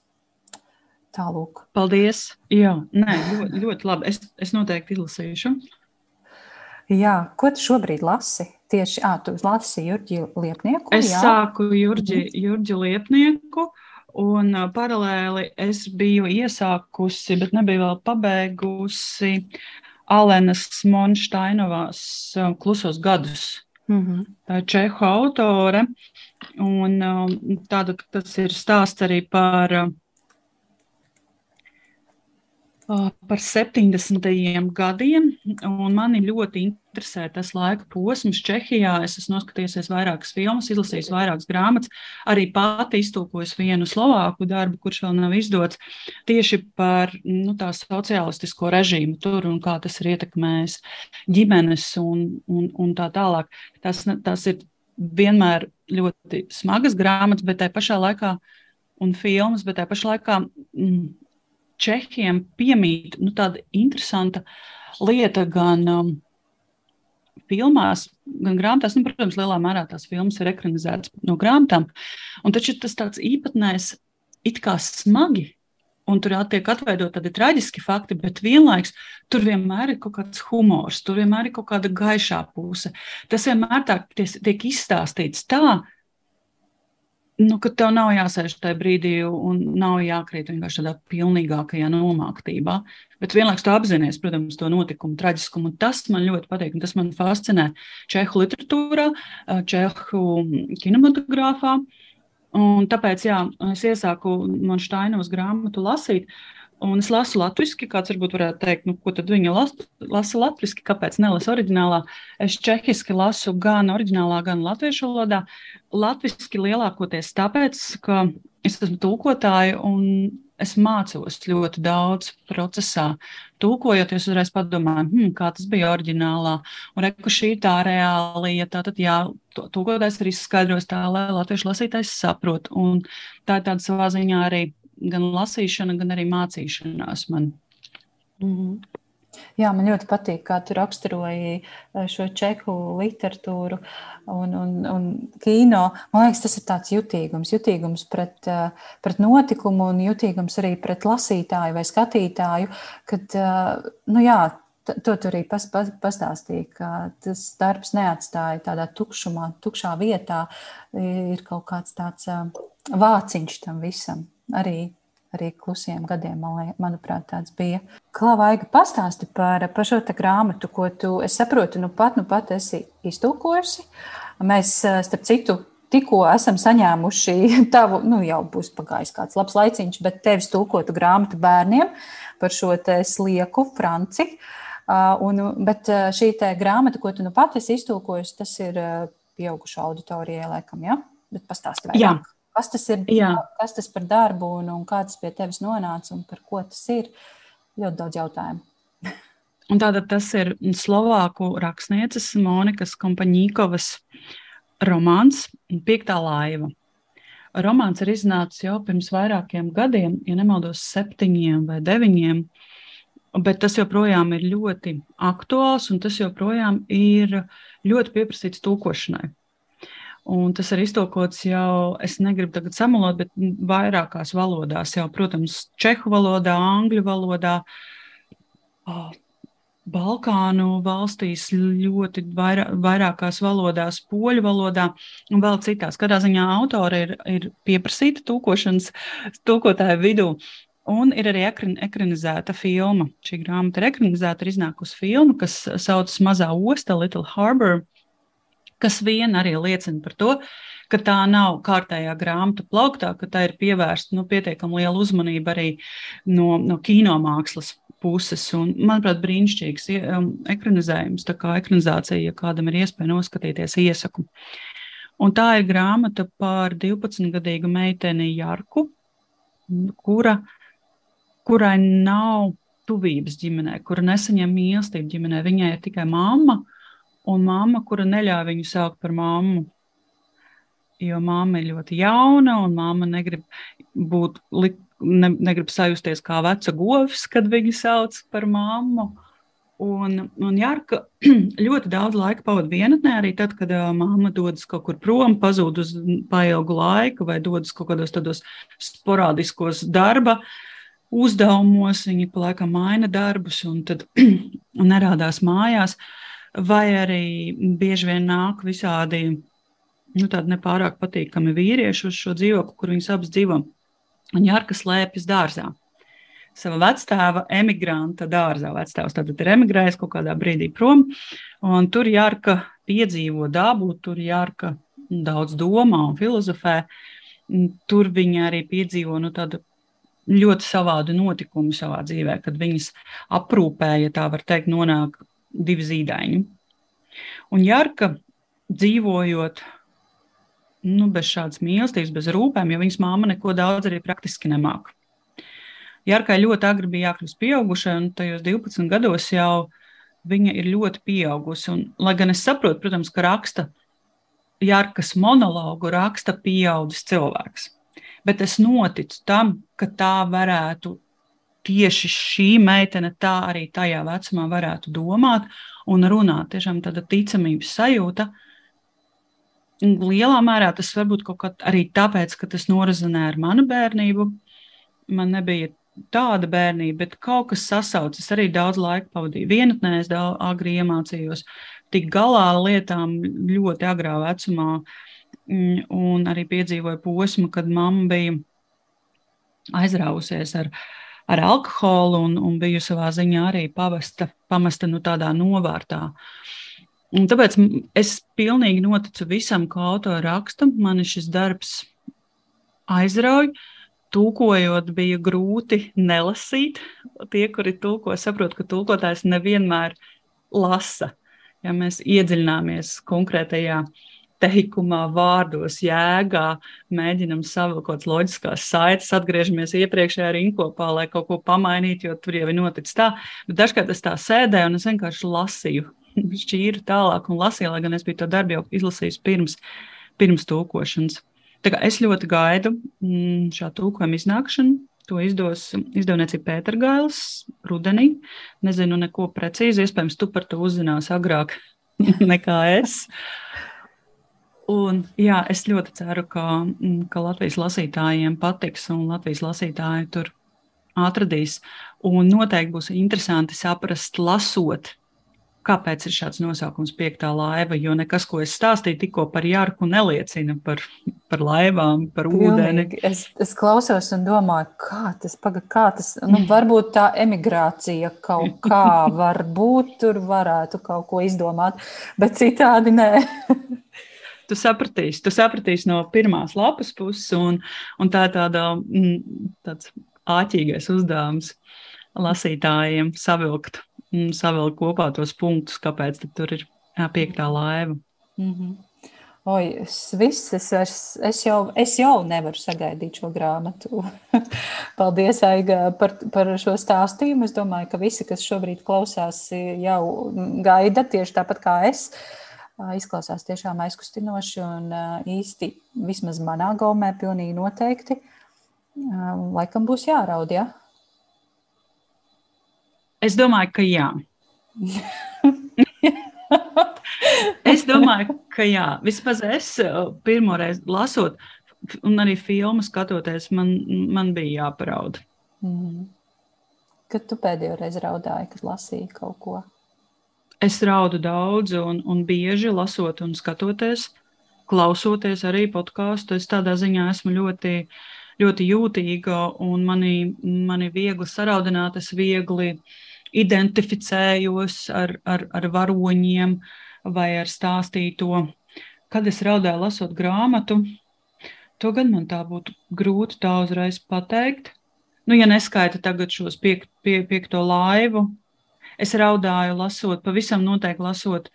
A: Tālūk.
B: Paldies! Jā, nē, ļoti, ļoti labi. Es, es noteikti izlasīšu.
A: Jā, ko tu šobrīd lasi? Tieši à, tu lasi Jurģi Liepnieku.
B: Es jā? sāku Jurģi. Jurģi Liepnieku. Un paralēli es biju iesākusi, bet nebiju vēl pabeigusi Alenas Monštainovās klusos gadus. Mm -hmm. Tā ir čehu autore. Un tāda, tas ir stāsts arī par par 70. gadiem, un mani ļoti interesē tas laika posms Čehijā. Es esmu noskatījies vairākas filmas, izlasījis vairākas grāmatas, arī pati iztulkojis vienu slovāku darbu, kurš vēl nav izdots, tieši par nu, tā sociālistisko režīmu tur un kā tas ir ietekmējis ģimenes un, un, un tā tālāk. Tas, tas ir vienmēr ļoti smagas grāmatas, bet tajā pašā laikā un filmas, bet tajā pašā laikā. Čehiem piemīt nu, tāda interesanta lieta gan um, filmās, gan grāmatās. Nu, protams, lielā mērā tās filmas ir ekranizētas no grāmatām. Un taču tas tāds īpatnējs, it kā smagi. Un tur tiek atveidot tādi traģiski fakti, bet vienlaikus tur vienmēr ir kaut kāds humors, tur vienmēr ir kaut kāda gaišā puse. Tas vienmēr tā, tiek izstāstīts tā, nu, ka tev nav jāsēž tajā brīdī un nav jākrīt vienkārši tādā pilnīgākajā nomāktībā. Bet vienlaikus tu apzinājies, protams, to notikumu traģiskumu. Tas man ļoti patīk, un tas man fascinē čehu literatūrā, čehu kinematogrāfā. Un tāpēc jā, es iesāku man Steinovas grāmatu lasīt. Un es lasu latviešu, kāds varbūt varētu teikt, nu, ko tad viņa lasa, lasa latviešu, kāpēc nelasa oriģinālā. Es čehiski lasu gan oriģinālā, gan latviešu valodā. Latviešu lielākoties tāpēc, ka es esmu tulkotāja un es mācos ļoti daudz procesā. Tūkojoties, uzreiz padomāju, hmm, kā tas bija oriģinālā. Un reku šī tā reālija, tātad jā, tūkotājs arī skaidros tā, lai latviešu lasītājs saprot. Un tā ir tāda savā ziņā arī gan lasīšana, gan arī mācīšanās man.
A: Mm -hmm. Jā, man ļoti patīk, kā tu raksturoji eh, šo čehu literatūru un, un, un kino. Man liekas, tas ir tāds jutīgums, jutīgums pret, eh, pret notikumu un jutīgums arī pret lasītāju vai skatītāju. Kad, eh, nu jā, to tu arī pas, pas, pastāstīji, ka tas darbs neatstāja tādā tukšumā, tukšā vietā. Ir kaut kāds tāds vāciņš tam visam arī, arī klusiem gadiem, man, manuprāt, tāds bija. Klavaiga pastāsti par, par šo grāmatu, ko tu, es saprotu, nu pat, nu pat esi iztulkojusi. Mēs, starp citu, tikko esam saņēmuši (laughs) tavu, nu jau būs pagājis kāds labs laiciņš, bet tevis tulkotu grāmatu bērniem par šo slieku Franci. Un, bet šī grāmata, ko tu nu pat esi iztulkojusi, tas ir pieaugušo auditorijai, laikam, ja? Bet pastāsti vairāk. Jā. Kas tas ir? Jā. Kas tas par darbu un, un kā tas pie tevis nonāca un par ko tas ir? Ļoti daudz jautājumu. (laughs)
B: Un tātad tas ir Slovāku rakstnieces Monikas Kompaņīkovas romāns Piektā laiva. Romāns ir iznācis jau pirms vairākiem gadiem, ja nemaldos, septiņiem vai deviņiem, bet tas joprojām ir ļoti aktuāls un tas joprojām ir ļoti pieprasīts tūkošanai. Un tas ir iztolkots jau, es negribu tagad samalot, bet vairākās valodās, jau, protams, čehu valodā, angļu valodā, Balkānu valstīs, ļoti vairā, vairākās valodās, poļu valodā un vēl citās. Katrā ziņā autori ir, ir pieprasīta tūkošanas tūkotāju vidū. Un ir arī ekran, ekranizēta filma. Šī grāmata ir ekranizēta, ir iznākusi filma, kas saucas Mazā osta, Little Harbor kas vien arī liecina par to, ka tā nav kārtējā grāmatu plauktā, ka tā ir pievērsta nu, pietiekami liela uzmanība arī no, no kinomākslas puses. Un, manuprāt, brīnišķīgs um, ekranizējums. Tā kā ekranizācija, ja kādam ir iespēja noskatīties, iesaku. Un tā ir grāmata par 12-gadīgu meiteni Jarku, kura, kurai nav tuvības ģimenē, kura nesaņem mīlestību ģimenē. Viņai ir tikai mamma, un mamma, kura neļāva viņu saukt par mammu. Jo mamma ir ļoti jauna, un mamma negrib būt, ne, negrib sajusties kā veca govs, kad viņu sauc par mammu. Un, un Jārka (clears throat) ļoti daudz laika pavadīja vienatnē, arī tad, kad uh, mamma dodas kaut kur prom, pazūd uz pailgu laiku vai dodas kaut kādos tādos sporādiskos darba uzdevumos. Viņa pa laikam maina darbus un tad (clears throat) nerādās mājās. Uh, vai arī bieži vien nāk visādi nu, nepārāk patīkami vīrieši uz šo dzīvokli, kur viņas abas dzīvo. Un Jārka slēpjas dārzā. Sava vectēva emigranta dārzā. Vectēvs tad ir emigrējis kaut kādā brīdī prom, un tur Jārka piedzīvo dabu, tur Jārka daudz domā un filozofē. Tur viņa arī piedzīvo nu, tādu ļoti savādu notikumu savā dzīvē, kad viņas aprūpēja, tā var teikt, nonāk divi zīdaiņi. Un Jarka dzīvojot nu, bez šādas mīlestības, bez rūpēm, jo viņas māma neko daudz arī praktiski nemāca. Jarkai ļoti agri bija jākļūst pieaugušai, un tajos 12 gados jau viņa ir ļoti pieaugusi. Un, lai gan es saprotu, protams, ka raksta Jarkas monologu, raksta pieaugušs cilvēks bet es noticu tam, ka tā varētu tieši šī meitene tā arī tajā vecumā varētu domāt un runāt. Tiešām tāda ticamības sajūta. Lielā mērā tas varbūt kaut kā arī tāpēc, ka tas norazinē ar manu bērnību. Man nebija tāda bērnība, bet kaut kas sasaucas. Arī daudz laika pavadīju vienatnē, es daudz agri iemācījos tik galā ar lietām ļoti agrā vecumā. Mm, un arī piedzīvoju posmu, kad mamma bija aizrausies ar, ar alkoholu un, un biju savā ziņā arī pavesta, pamesta nu, tādā novārtā. Un tāpēc es pilnīgi noticu visam, ko autori raksta. Man šis darbs aizrauja. Tūkojot, bija grūti nelasīt. Tie, kuri tulko, saprot, ka tulkotājs nevienmēr lasa. Ja mēs iedziļināmies konkrētajā uh, teikumā, vārdos, jēgā, mēģinam savilkot loģiskās saites, atgriežamies iepriekšējā rinkopā, lai kaut ko pamainītu, jo tur jau ir noticis tā. Bet dažkārt es tā sēdēju un es vienkārši lasīju, (laughs) šķīru tālāk un lasīju, lai gan es biju to darbu jau izlasījis pirms, pirms tūkošanas. Es ļoti gaidu mm, šā tūkojuma iznākšanu. To izdos izdevniecība Pētergailis rudenī. Nezinu neko precīzi, iespējams, tu par to uzzināsi agrāk (laughs) nekā es. Un, jā, es ļoti ceru, ka, mm, ka Latvijas lasītājiem patiks un Latvijas lasītāji tur atradīs. Un noteikti būs interesanti saprast, lasot, kāpēc ir šāds nosaukums piektā laiva. Jo nekas, ko es stāstīju tikko par jārku, neliecina par, par laivām, par ūdeni.
A: Es, es klausos un domāju, kā tas, paga, kā tas nu, varbūt tā emigrācija kaut kā, (laughs) varbūt tur varētu kaut ko izdomāt, bet citādi nē. (laughs)
B: tu sapratīsi, tu sapratīsi no pirmās lapas puses, un, un tā ir tāda, mm, tāds āķīgais uzdevums lasītājiem savilkt, mm, savilkt kopā tos punktus, kāpēc tur ir piektā laiva. Mm -hmm.
A: Oi, es, viss, es, es, es, jau, es jau nevaru sagaidīt šo grāmatu. (laughs) Paldies, Aiga, par, par šo stāstījumu. Es domāju, ka visi, kas šobrīd klausās, jau gaida tieši tāpat kā es. Uh, Izklausās tiešām aizkustinoši un īsti, vismaz manā gaumē, pilnīgi noteikti. Laikam būs jāraud, ja?
B: Es domāju, ka jā. (laughs) es domāju, ka jā. Vismaz es pirmoreiz lasot, un arī filmu skatoties, man, man bija jāparauda. Mm.
A: Kad tu pēdējo reizi raudāji, kad lasīji kaut ko?
B: Es raudu daudz un, un bieži lasot un skatoties, klausoties arī podkāstu. Es tādā ziņā esmu ļoti, ļoti jūtīga un mani, mani viegli saraudināt. Es viegli identificējos ar, ar, ar varoņiem vai ar stāstīto. Kad es raudāju lasot grāmatu, to gan man tā būtu grūti tā uzreiz pateikt. Nu, ja neskaita tagad šos piek, pie, piekto laivu, Es raudāju, lasot, pavisam noteikti lasot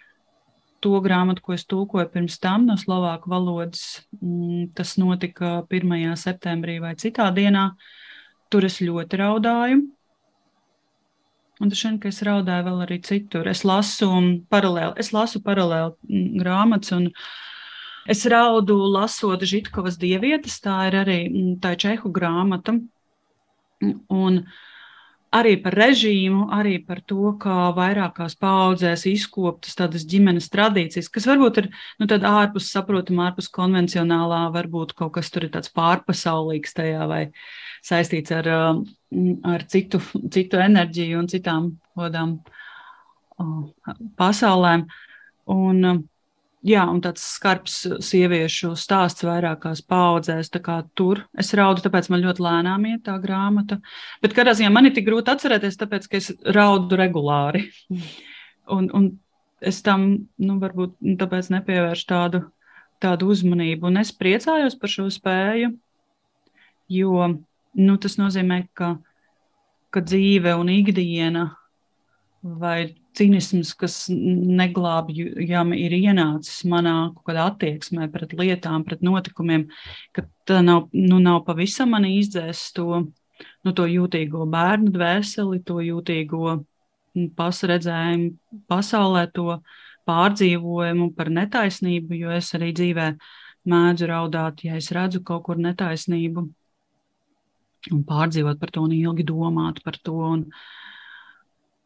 B: to grāmatu, ko es tulkoju pirms tam no slovāku valodas. Mm, tas notika 1. septembrī vai citā dienā. Tur es ļoti raudāju. Un tas šodien, ka es raudāju vēl arī citur. Es lasu paralēli, es lasu paralēli mm, grāmatas un es raudu lasot Žitkovas dievietes. Tā ir arī mm, tā čehu grāmata. Un, uh, arī par režīmu, arī par to, kā vairākās paudzēs izkoptas tādas ģimenes tradīcijas, kas varbūt ir nu, ārpus saprotama, ārpus konvencionālā, varbūt kaut kas tur ir tāds pārpasaulīgs tajā vai saistīts ar, um, ar citu, citu enerģiju un citām kodām pasaulēm. Un, Jā, un tāds skarbs sieviešu stāsts vairākās paudzēs. Tur es raudu, tāpēc man ļoti lēnām iet tā grāmata. Bet kādā ziņā man ir tik grūti atcerēties, tāpēc ka es raudu regulāri. (laughs) Un, un es tam, nu, varbūt nu, tāpēc nepievēršu tādu, tādu uzmanību. Un es priecājos par šo spēju, jo nu, tas nozīmē, ka, ka dzīve un ikdiena vai cinisms, kas neglābjami ir ienācis manā attieksmē pret lietām, pret notikumiem, ka tā nav, nu, nav pavisam mani izdzēst to, nu, to jūtīgo bērnu dvēseli, to jūtīgo pasredzējumu pasaulē, to pārdzīvojumu par netaisnību, jo es arī dzīvē mēdzu raudāt, ja es redzu kaut kur netaisnību un pārdzīvot par to un ilgi domāt par to. Un, jā,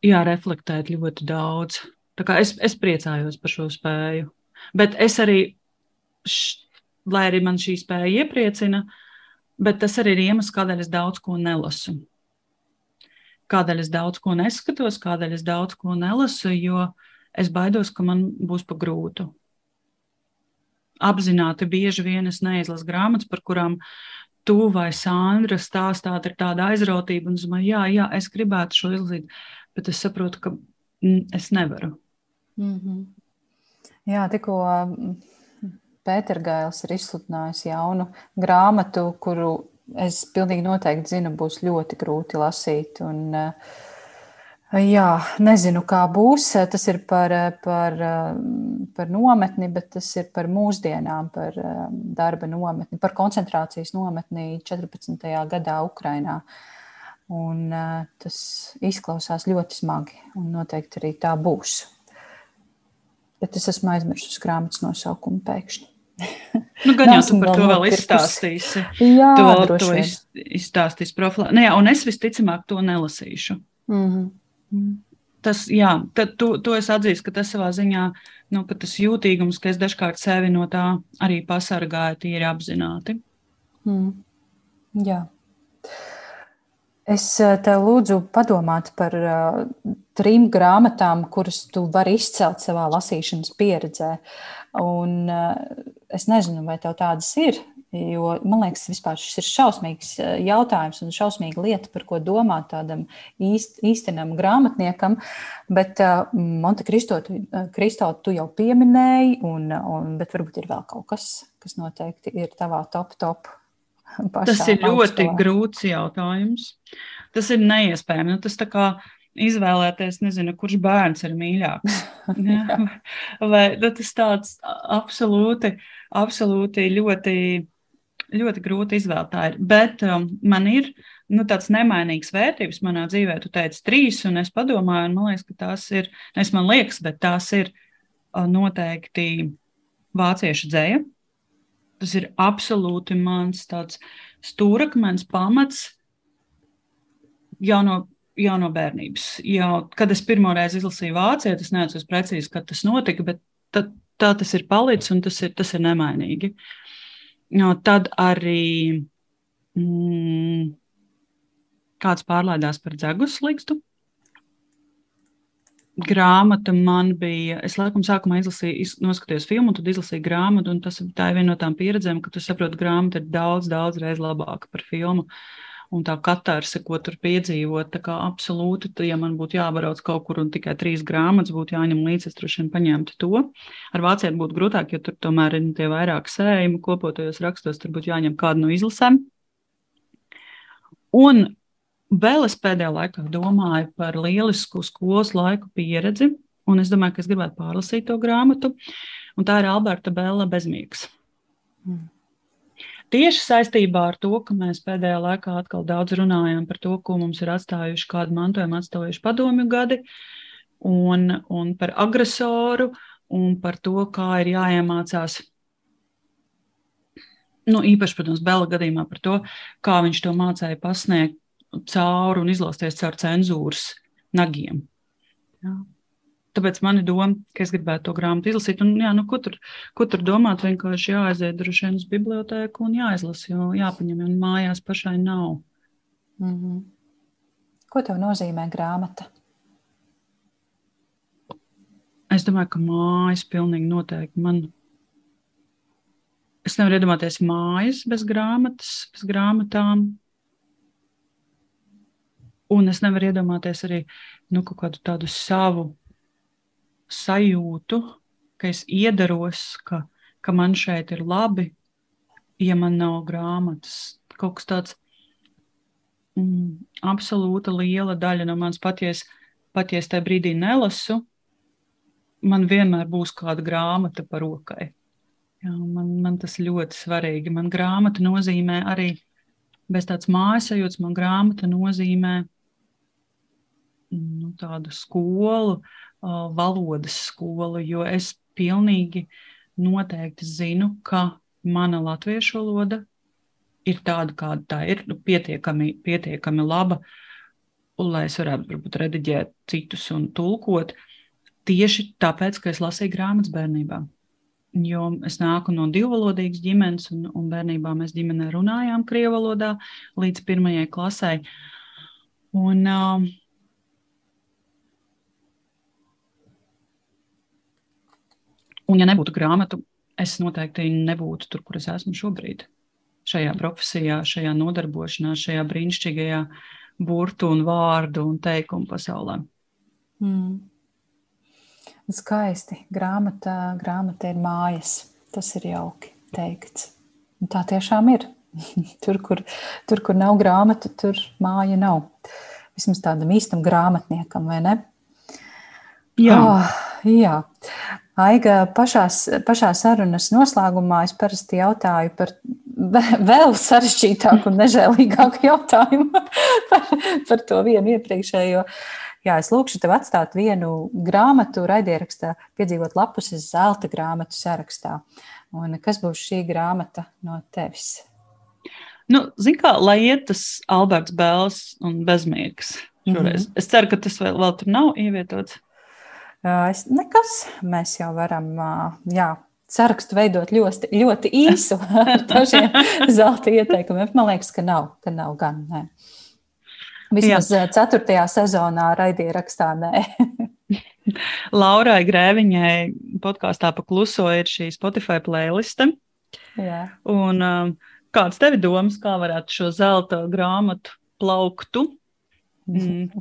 B: reflektēt ļoti daudz. Tā kā es, es priecājos par šo spēju. Bet es arī, š, lai arī man šī spēja iepriecina, bet tas arī ir iemesls, kādēļ es daudz ko nelasu. Kādēļ es daudz ko neskatos, kādēļ es daudz ko nelasu, jo es baidos, ka man būs pa grūtu. Apzināti bieži vien es neizlasu grāmatas, par kurām tu vai Sandra stāstāt, ir tāda aizrautība, un es domāju, jā, jā, es gribētu šo izlasīt bet es saprotu, ka mm, es nevaru.
A: Mm -hmm. Jā, tikko mm, Pētergailis ir izsludinājis jaunu grāmatu, kuru es pilnīgi noteikti zinu, būs ļoti grūti lasīt. Un, jā, nezinu, kā būs. Tas ir par, par, par nometni, bet tas ir par mūsdienām, par darba nometni, par koncentrācijas nometni 14. gadā Ukrainā. Uh, Un, uh, tas izklausās ļoti smagi, un noteikti arī tā būs. Bet es esmu aizmirsis grāmatas nosaukumu pēkšņi. (laughs)
B: Nu, gan jau tu par to vēl izstāstīsi.
A: Jā,
B: vēl to iz, izstāstīsi profilā. Nē, un es visticamāk to nelasīšu.
A: Mm -hmm.
B: Tas, jā, tad to, to es atzīstu, ka tas savā ziņā, nu, ka tas jūtīgums, ka es dažkārt sevi no tā arī pasargāju, tīri apzināti.
A: Mm. Jā. Es eh, tev lūdzu padomāt par uh, trim grāmatām, kuras tu vari izcelt savā lasīšanas pieredzē. Un, uh, es nezinu, vai tev tādas ir, jo man liekas, vispār šis ir šausmīgs jautājums un šausmīga lieta, par ko domāt tādam īst, īstenam grāmatniekam. Bet Monte Kristo, tu, Kristo tu jau pieminēji, un, un, bet varbūt ir vēl kaut kas, kas noteikti ir tavā top top
B: Tas ir ļoti augstā. grūts jautājums. Tas ir neiespējami. Nu, tas tā kā izvēlēties, nezinu, kurš bērns ir mīļāks. (laughs) ja? Vai nu, tas tāds absolūti, absolūti ļoti, ļoti grūti izvēlēt. Bet um, man ir nu, tāds nemainīgs vērtības manā dzīvē. Tu teici trīs, un es padomāju, un man liekas, ka tās ir, es man liekas, bet tās ir uh, noteikti vāciešu dzēja Tas ir absolūti mans tāds stūrakmens pamats jau no, jau no bērnības. Jau, kad es pirmo reizi izlasīju vāciju, tas neatceros precīzi, kad tas notika, bet tā, tā tas ir palicis un tas ir, tas ir nemainīgi. No, tad arī mm, kāds pārlaidās par dzegus likstu grāmata man bija. Es laikam sākumā izlasīju, noskatījos filmu, tad izlasīju grāmatu, un tas tā ir viena no tām pieredzēm, ka tu saproti, ka grāmata ir daudz, daudz reizes labāka par filmu. Un tā katarse, ko tur piedzīvot, tā kā absolūti, tad, ja man būtu jābrauc kaut kur un tikai trīs grāmatas būtu jāņem līdzi, es droši vien paņemtu to. Ar vācieti būtu grūtāk, jo tur tomēr ir tie vairāk sējumi, kopotajos rakstos, tur būtu jāņem kādu no izlasēm. Un Vēl es pēdējā laikā domāju par lielisku skolas laiku pieredzi, un es domāju, ka es gribētu pārlasīt to grāmatu. Un tā ir Alberta Bela bezmiegs. Mm. Tieši saistībā ar to, ka mēs pēdējā laikā atkal daudz runājam par to, ko mums ir atstājuši, kādu mantojumu atstājuši padomju gadi, un, un par agresoru, un par to, kā ir jāiemācās nu, īpaši, protams, Bela gadījumā par to, kā viņš to mācīja pasniegt cauri un izlausties caur cenzūras nagiem. Jā. Tāpēc man ir doma, ka es gribētu to grāmatu izlasīt. Un, jā, nu, ko, tur, ko tur domāt? Vienkārši jāaiziet droši vien uz bibliotēku un jāizlasa, jo jāpaņem, un mājās pašai nav.
A: Mm -hmm. Ko tev nozīmē grāmata?
B: Es domāju, ka mājas pilnīgi noteikti man. Es nevaru iedomāties mājas bez grāmatas, bez grāmatām. Un es nevaru iedomāties arī nu, kādu tādu savu sajūtu, ka es iedaros, ka, ka man šeit ir labi, ja man nav grāmatas. Kaut kas tāds mm, absolūta liela daļa no manas paties, paties tajā brīdī nelasu, man vienmēr būs kāda grāmata par rokai. Jā, man, man tas ļoti svarīgi. Man grāmata nozīmē arī bez tādas mājas sajūtas, man grāmata nozīmē tādu skolu, valodas skolu, jo es pilnīgi noteikti zinu, ka mana latviešu valoda ir tāda, kāda tā ir, nu, pietiekami, pietiekami laba, un lai es varētu varbūt rediģēt citus un tulkot, tieši tāpēc, ka es lasīju grāmatas bērnībā. Jo es nāku no divvalodīgas ģimenes, un, un bērnībā mēs ģimenē runājām krievu valodā līdz pirmajai klasē. Un, uh, un, ja nebūtu grāmatu, es noteikti nebūtu tur, kur es esmu šobrīd. Šajā profesijā, šajā nodarbošanā, šajā brīnišķīgajā burtu un vārdu un teikumu pasaulē.
A: Mm. Skaisti. Grāmata, grāmata ir mājas. Tas ir jauki teikts. Un tā tiešām ir. (laughs) tur, kur, tur, kur nav grāmata, tur māja nav. Vismaz tādam īstam grāmatniekam, vai ne? Jā. Oh, jā. Aiga, pašās, pašā sarunas noslēgumā es parasti jautāju par (laughs) vēl sarežģītāku un nežēlīgāku (laughs) jautājumu (laughs) par, par to vienu iepriekšējo. Jā, es lūkšu tev atstāt vienu grāmatu, raidierakstā, piedzīvot lapus uz zelta grāmatu sarakstā. Un kas būs šī grāmata no tevis?
B: Nu, Zini, kā lai iet tas Alberts Bēls un bezmīgs šoreiz. Mm -hmm. Es ceru, ka tas vēl, vēl tur nav ievietots.
A: Es, nekas, mēs jau varam, jā, sarakstu veidot ļoti, ļoti īsu (laughs) ar dažiem (laughs) zelta ieteikumiem. Man liekas, ka nav, ka nav gan. Nē. Vismaz jā. ceturtajā sezonā raidierakstā nē. (laughs)
B: Laurai Grēviņai podkāstā pa kluso ir šī Spotify playliste. Jā. Un, um, kāds tev domas, kā varētu šo zelta grāmatu plauktu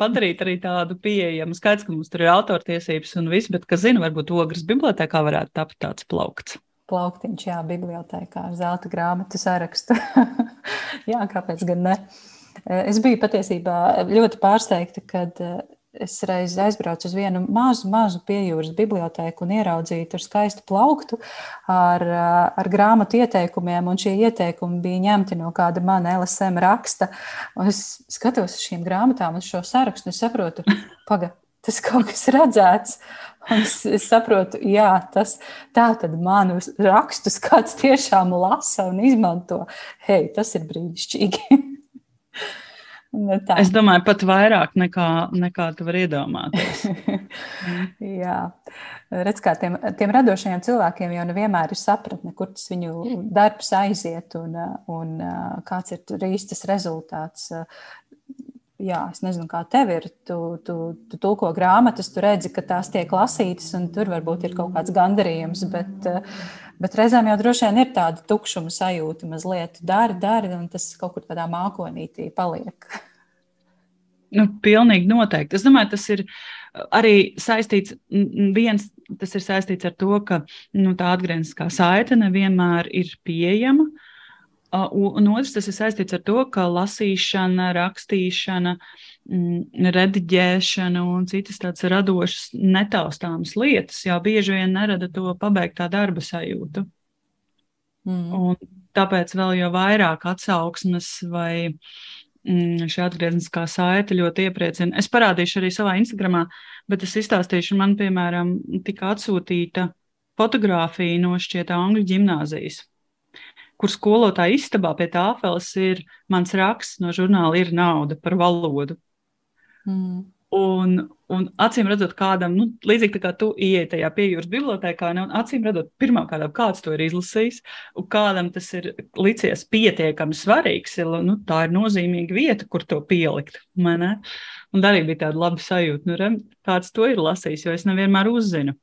B: padarīt arī tādu pieejamu. Skaidrs, ka mums tur ir autortiesības un viss, bet, kas zina, varbūt ogres bibliotekā varētu tapt tāds plaukts.
A: Plauktiņš, jā, bibliotekā ar zelta grāmatu sarakstu. (laughs) jā, kāpēc gan ne? Es biju patiesībā ļoti pārsteigta, kad es reiz aizbraucu uz vienu mazu, mazu piejūras bibliotēku un ieraudzīju tur skaistu plauktu ar, ar grāmatu ieteikumiem, un šie ieteikumi bija ņemti no kāda mana LSM raksta. Un es skatos uz šīm grāmatām, uz šo sarakstu, un saprotu, (laughs) paga, tas kaut kas redzēts. Un es, es saprotu, jā, tas tā tad manus rakstus kāds tiešām lasa un izmanto. Hei, tas ir brīnišķīgi! (laughs)
B: Nu, tā. Es domāju, pat vairāk nekā, nekā tu vari iedomāties. (laughs)
A: Jā, redz, kā tiem, tiem radošajiem cilvēkiem jau nevienmēr ir sapratne, kur tas viņu darbs aiziet un, un kāds ir tur īstas rezultāts. Jā, es nezinu, kā tev ir. Tu, tu, tu tulko grāmatas, tu redzi, ka tās tiek lasītas, un tur varbūt ir kaut kāds gandarījums. Bet, bet reizēm jau droši vien ir tāda tukšuma sajūta, mazliet dari, dari, un tas kaut kur tādā mākonītī paliek.
B: Nu, pilnīgi noteikti. Es domāju, tas ir arī saistīts, viens, tas ir saistīts ar to, ka nu, tā atgriezniskā saite nevienmēr ir pieejama. Uh, Un otrs, tas ir saistīts ar to, ka lasīšana, rakstīšana, mm, rediģēšana un citas tādas radošas, netaustāmas lietas jau bieži vien nerada to pabeigtā darba sajūtu. Mm. Un tāpēc vēl jau vairāk atsauksmes vai šī atgriezniskā saite ļoti iepriecina. Es parādīšu arī savā Instagramā, bet es izstāstīšu, man, piemēram, tika atsūtīta fotografija no šķiet Angļu ģimnāzijas kur skolotāja istabā pie tāfeles ir mans raksts no žurnāla Ir nauda par valodu. Mm. Un, un acīm redzot, kādam, nu, līdzīgi kā tu ienāc tajā piejūras bibliotekā, ne, un acīm redzot, pirmām kārtām, kāds to ir izlasījis, un kādam tas ir licies pietiekami svarīgs, ir, nu, tā ir nozīmīga vieta, kur to pielikt. Man, un arī bija tāda laba sajūta, nu, rem, kāds to ir lasījis, jo es nevienmēr uzzinu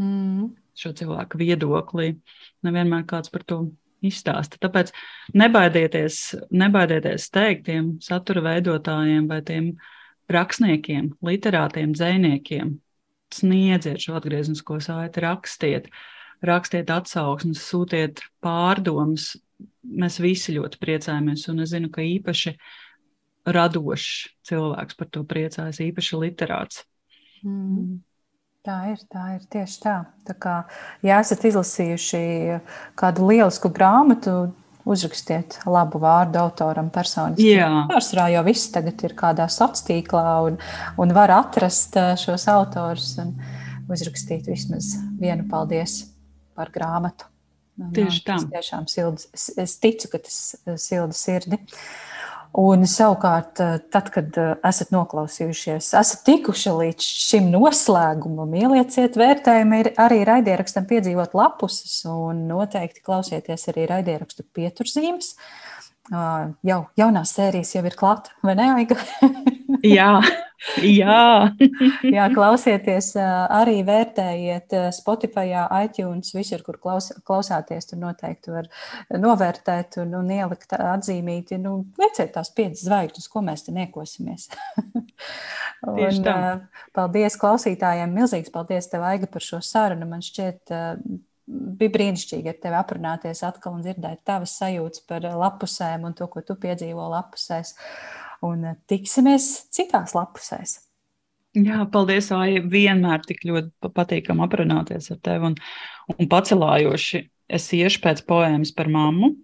B: mm. šo cilvēku viedoklī, nevienmēr kāds par to izstāsta. Tāpēc nebaidieties, nebaidieties teikt tiem satura veidotājiem vai tiem rakstniekiem, literātiem, dziniekiem. Sniedziet šo atgrieznisko saiti, rakstiet, rakstiet atsauksmes, sūtiet pārdomas. Mēs visi ļoti priecājamies, un es zinu, ka īpaši radošs cilvēks par to priecājas, īpaši literāts.
A: Mm. Tā ir, tā ir tieši tā. tā kā, ja esat izlasījuši kādu lielisku grāmatu, uzrakstiet labu vārdu autoram personiski. Pārsvarā jau viss tagad ir kādā sociālā tīklā un, un var atrast eh, šos autors un uzrakstīt vismaz vienu paldies par grāmatu.
B: Tieši tā.
A: Tas tiešām silda, es ticu, ka tas eh, silda sirdi. Un savukārt, eh, tad, kad eh, esat noklausījušies, esat tikuši līdz šim noslēgumam, ielieciet vērtējumu arī raidierakstam piedzīvot lapuses un noteikti klausieties arī raidierakstu pieturzīmes. Jau jaunās sērijas jau ir klāta, vai ne, Aiga?
B: Jā, (laughs) Jā. (laughs)
A: Jā, klausieties, arī vērtējiet Spotify, iTunes, visur, kur klaus, klausāties. Tur noteikti var novērtēt un, un ielikt atzīmīti. Nu, lieciet tās piecas zvaigžņas, ko mēs te niekosimies. (laughs) un, paldies klausītājiem, milzīgs paldies tev, Aiga, par šo sarunu. Man šķiet, bija brīnišķīgi ar tevi aprunāties atkal un dzirdēt tavas sajūtas par lapusēm un to, ko tu piedzīvo lapusēs un eh, tiksimies citās lapusēs.
B: Jā, paldies, Aija. Vienmēr tik ļoti patīkami aprunāties ar tevi un, un pacelājoši. Es iešu pēc poēmas par mammu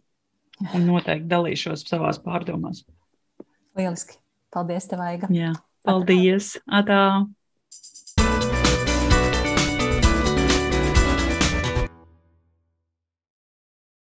B: un noteikti dalīšos savās pārdomās.
A: Lieliski. Paldies, tev, Aiga.
B: Jā, paldies. Atā. Atā.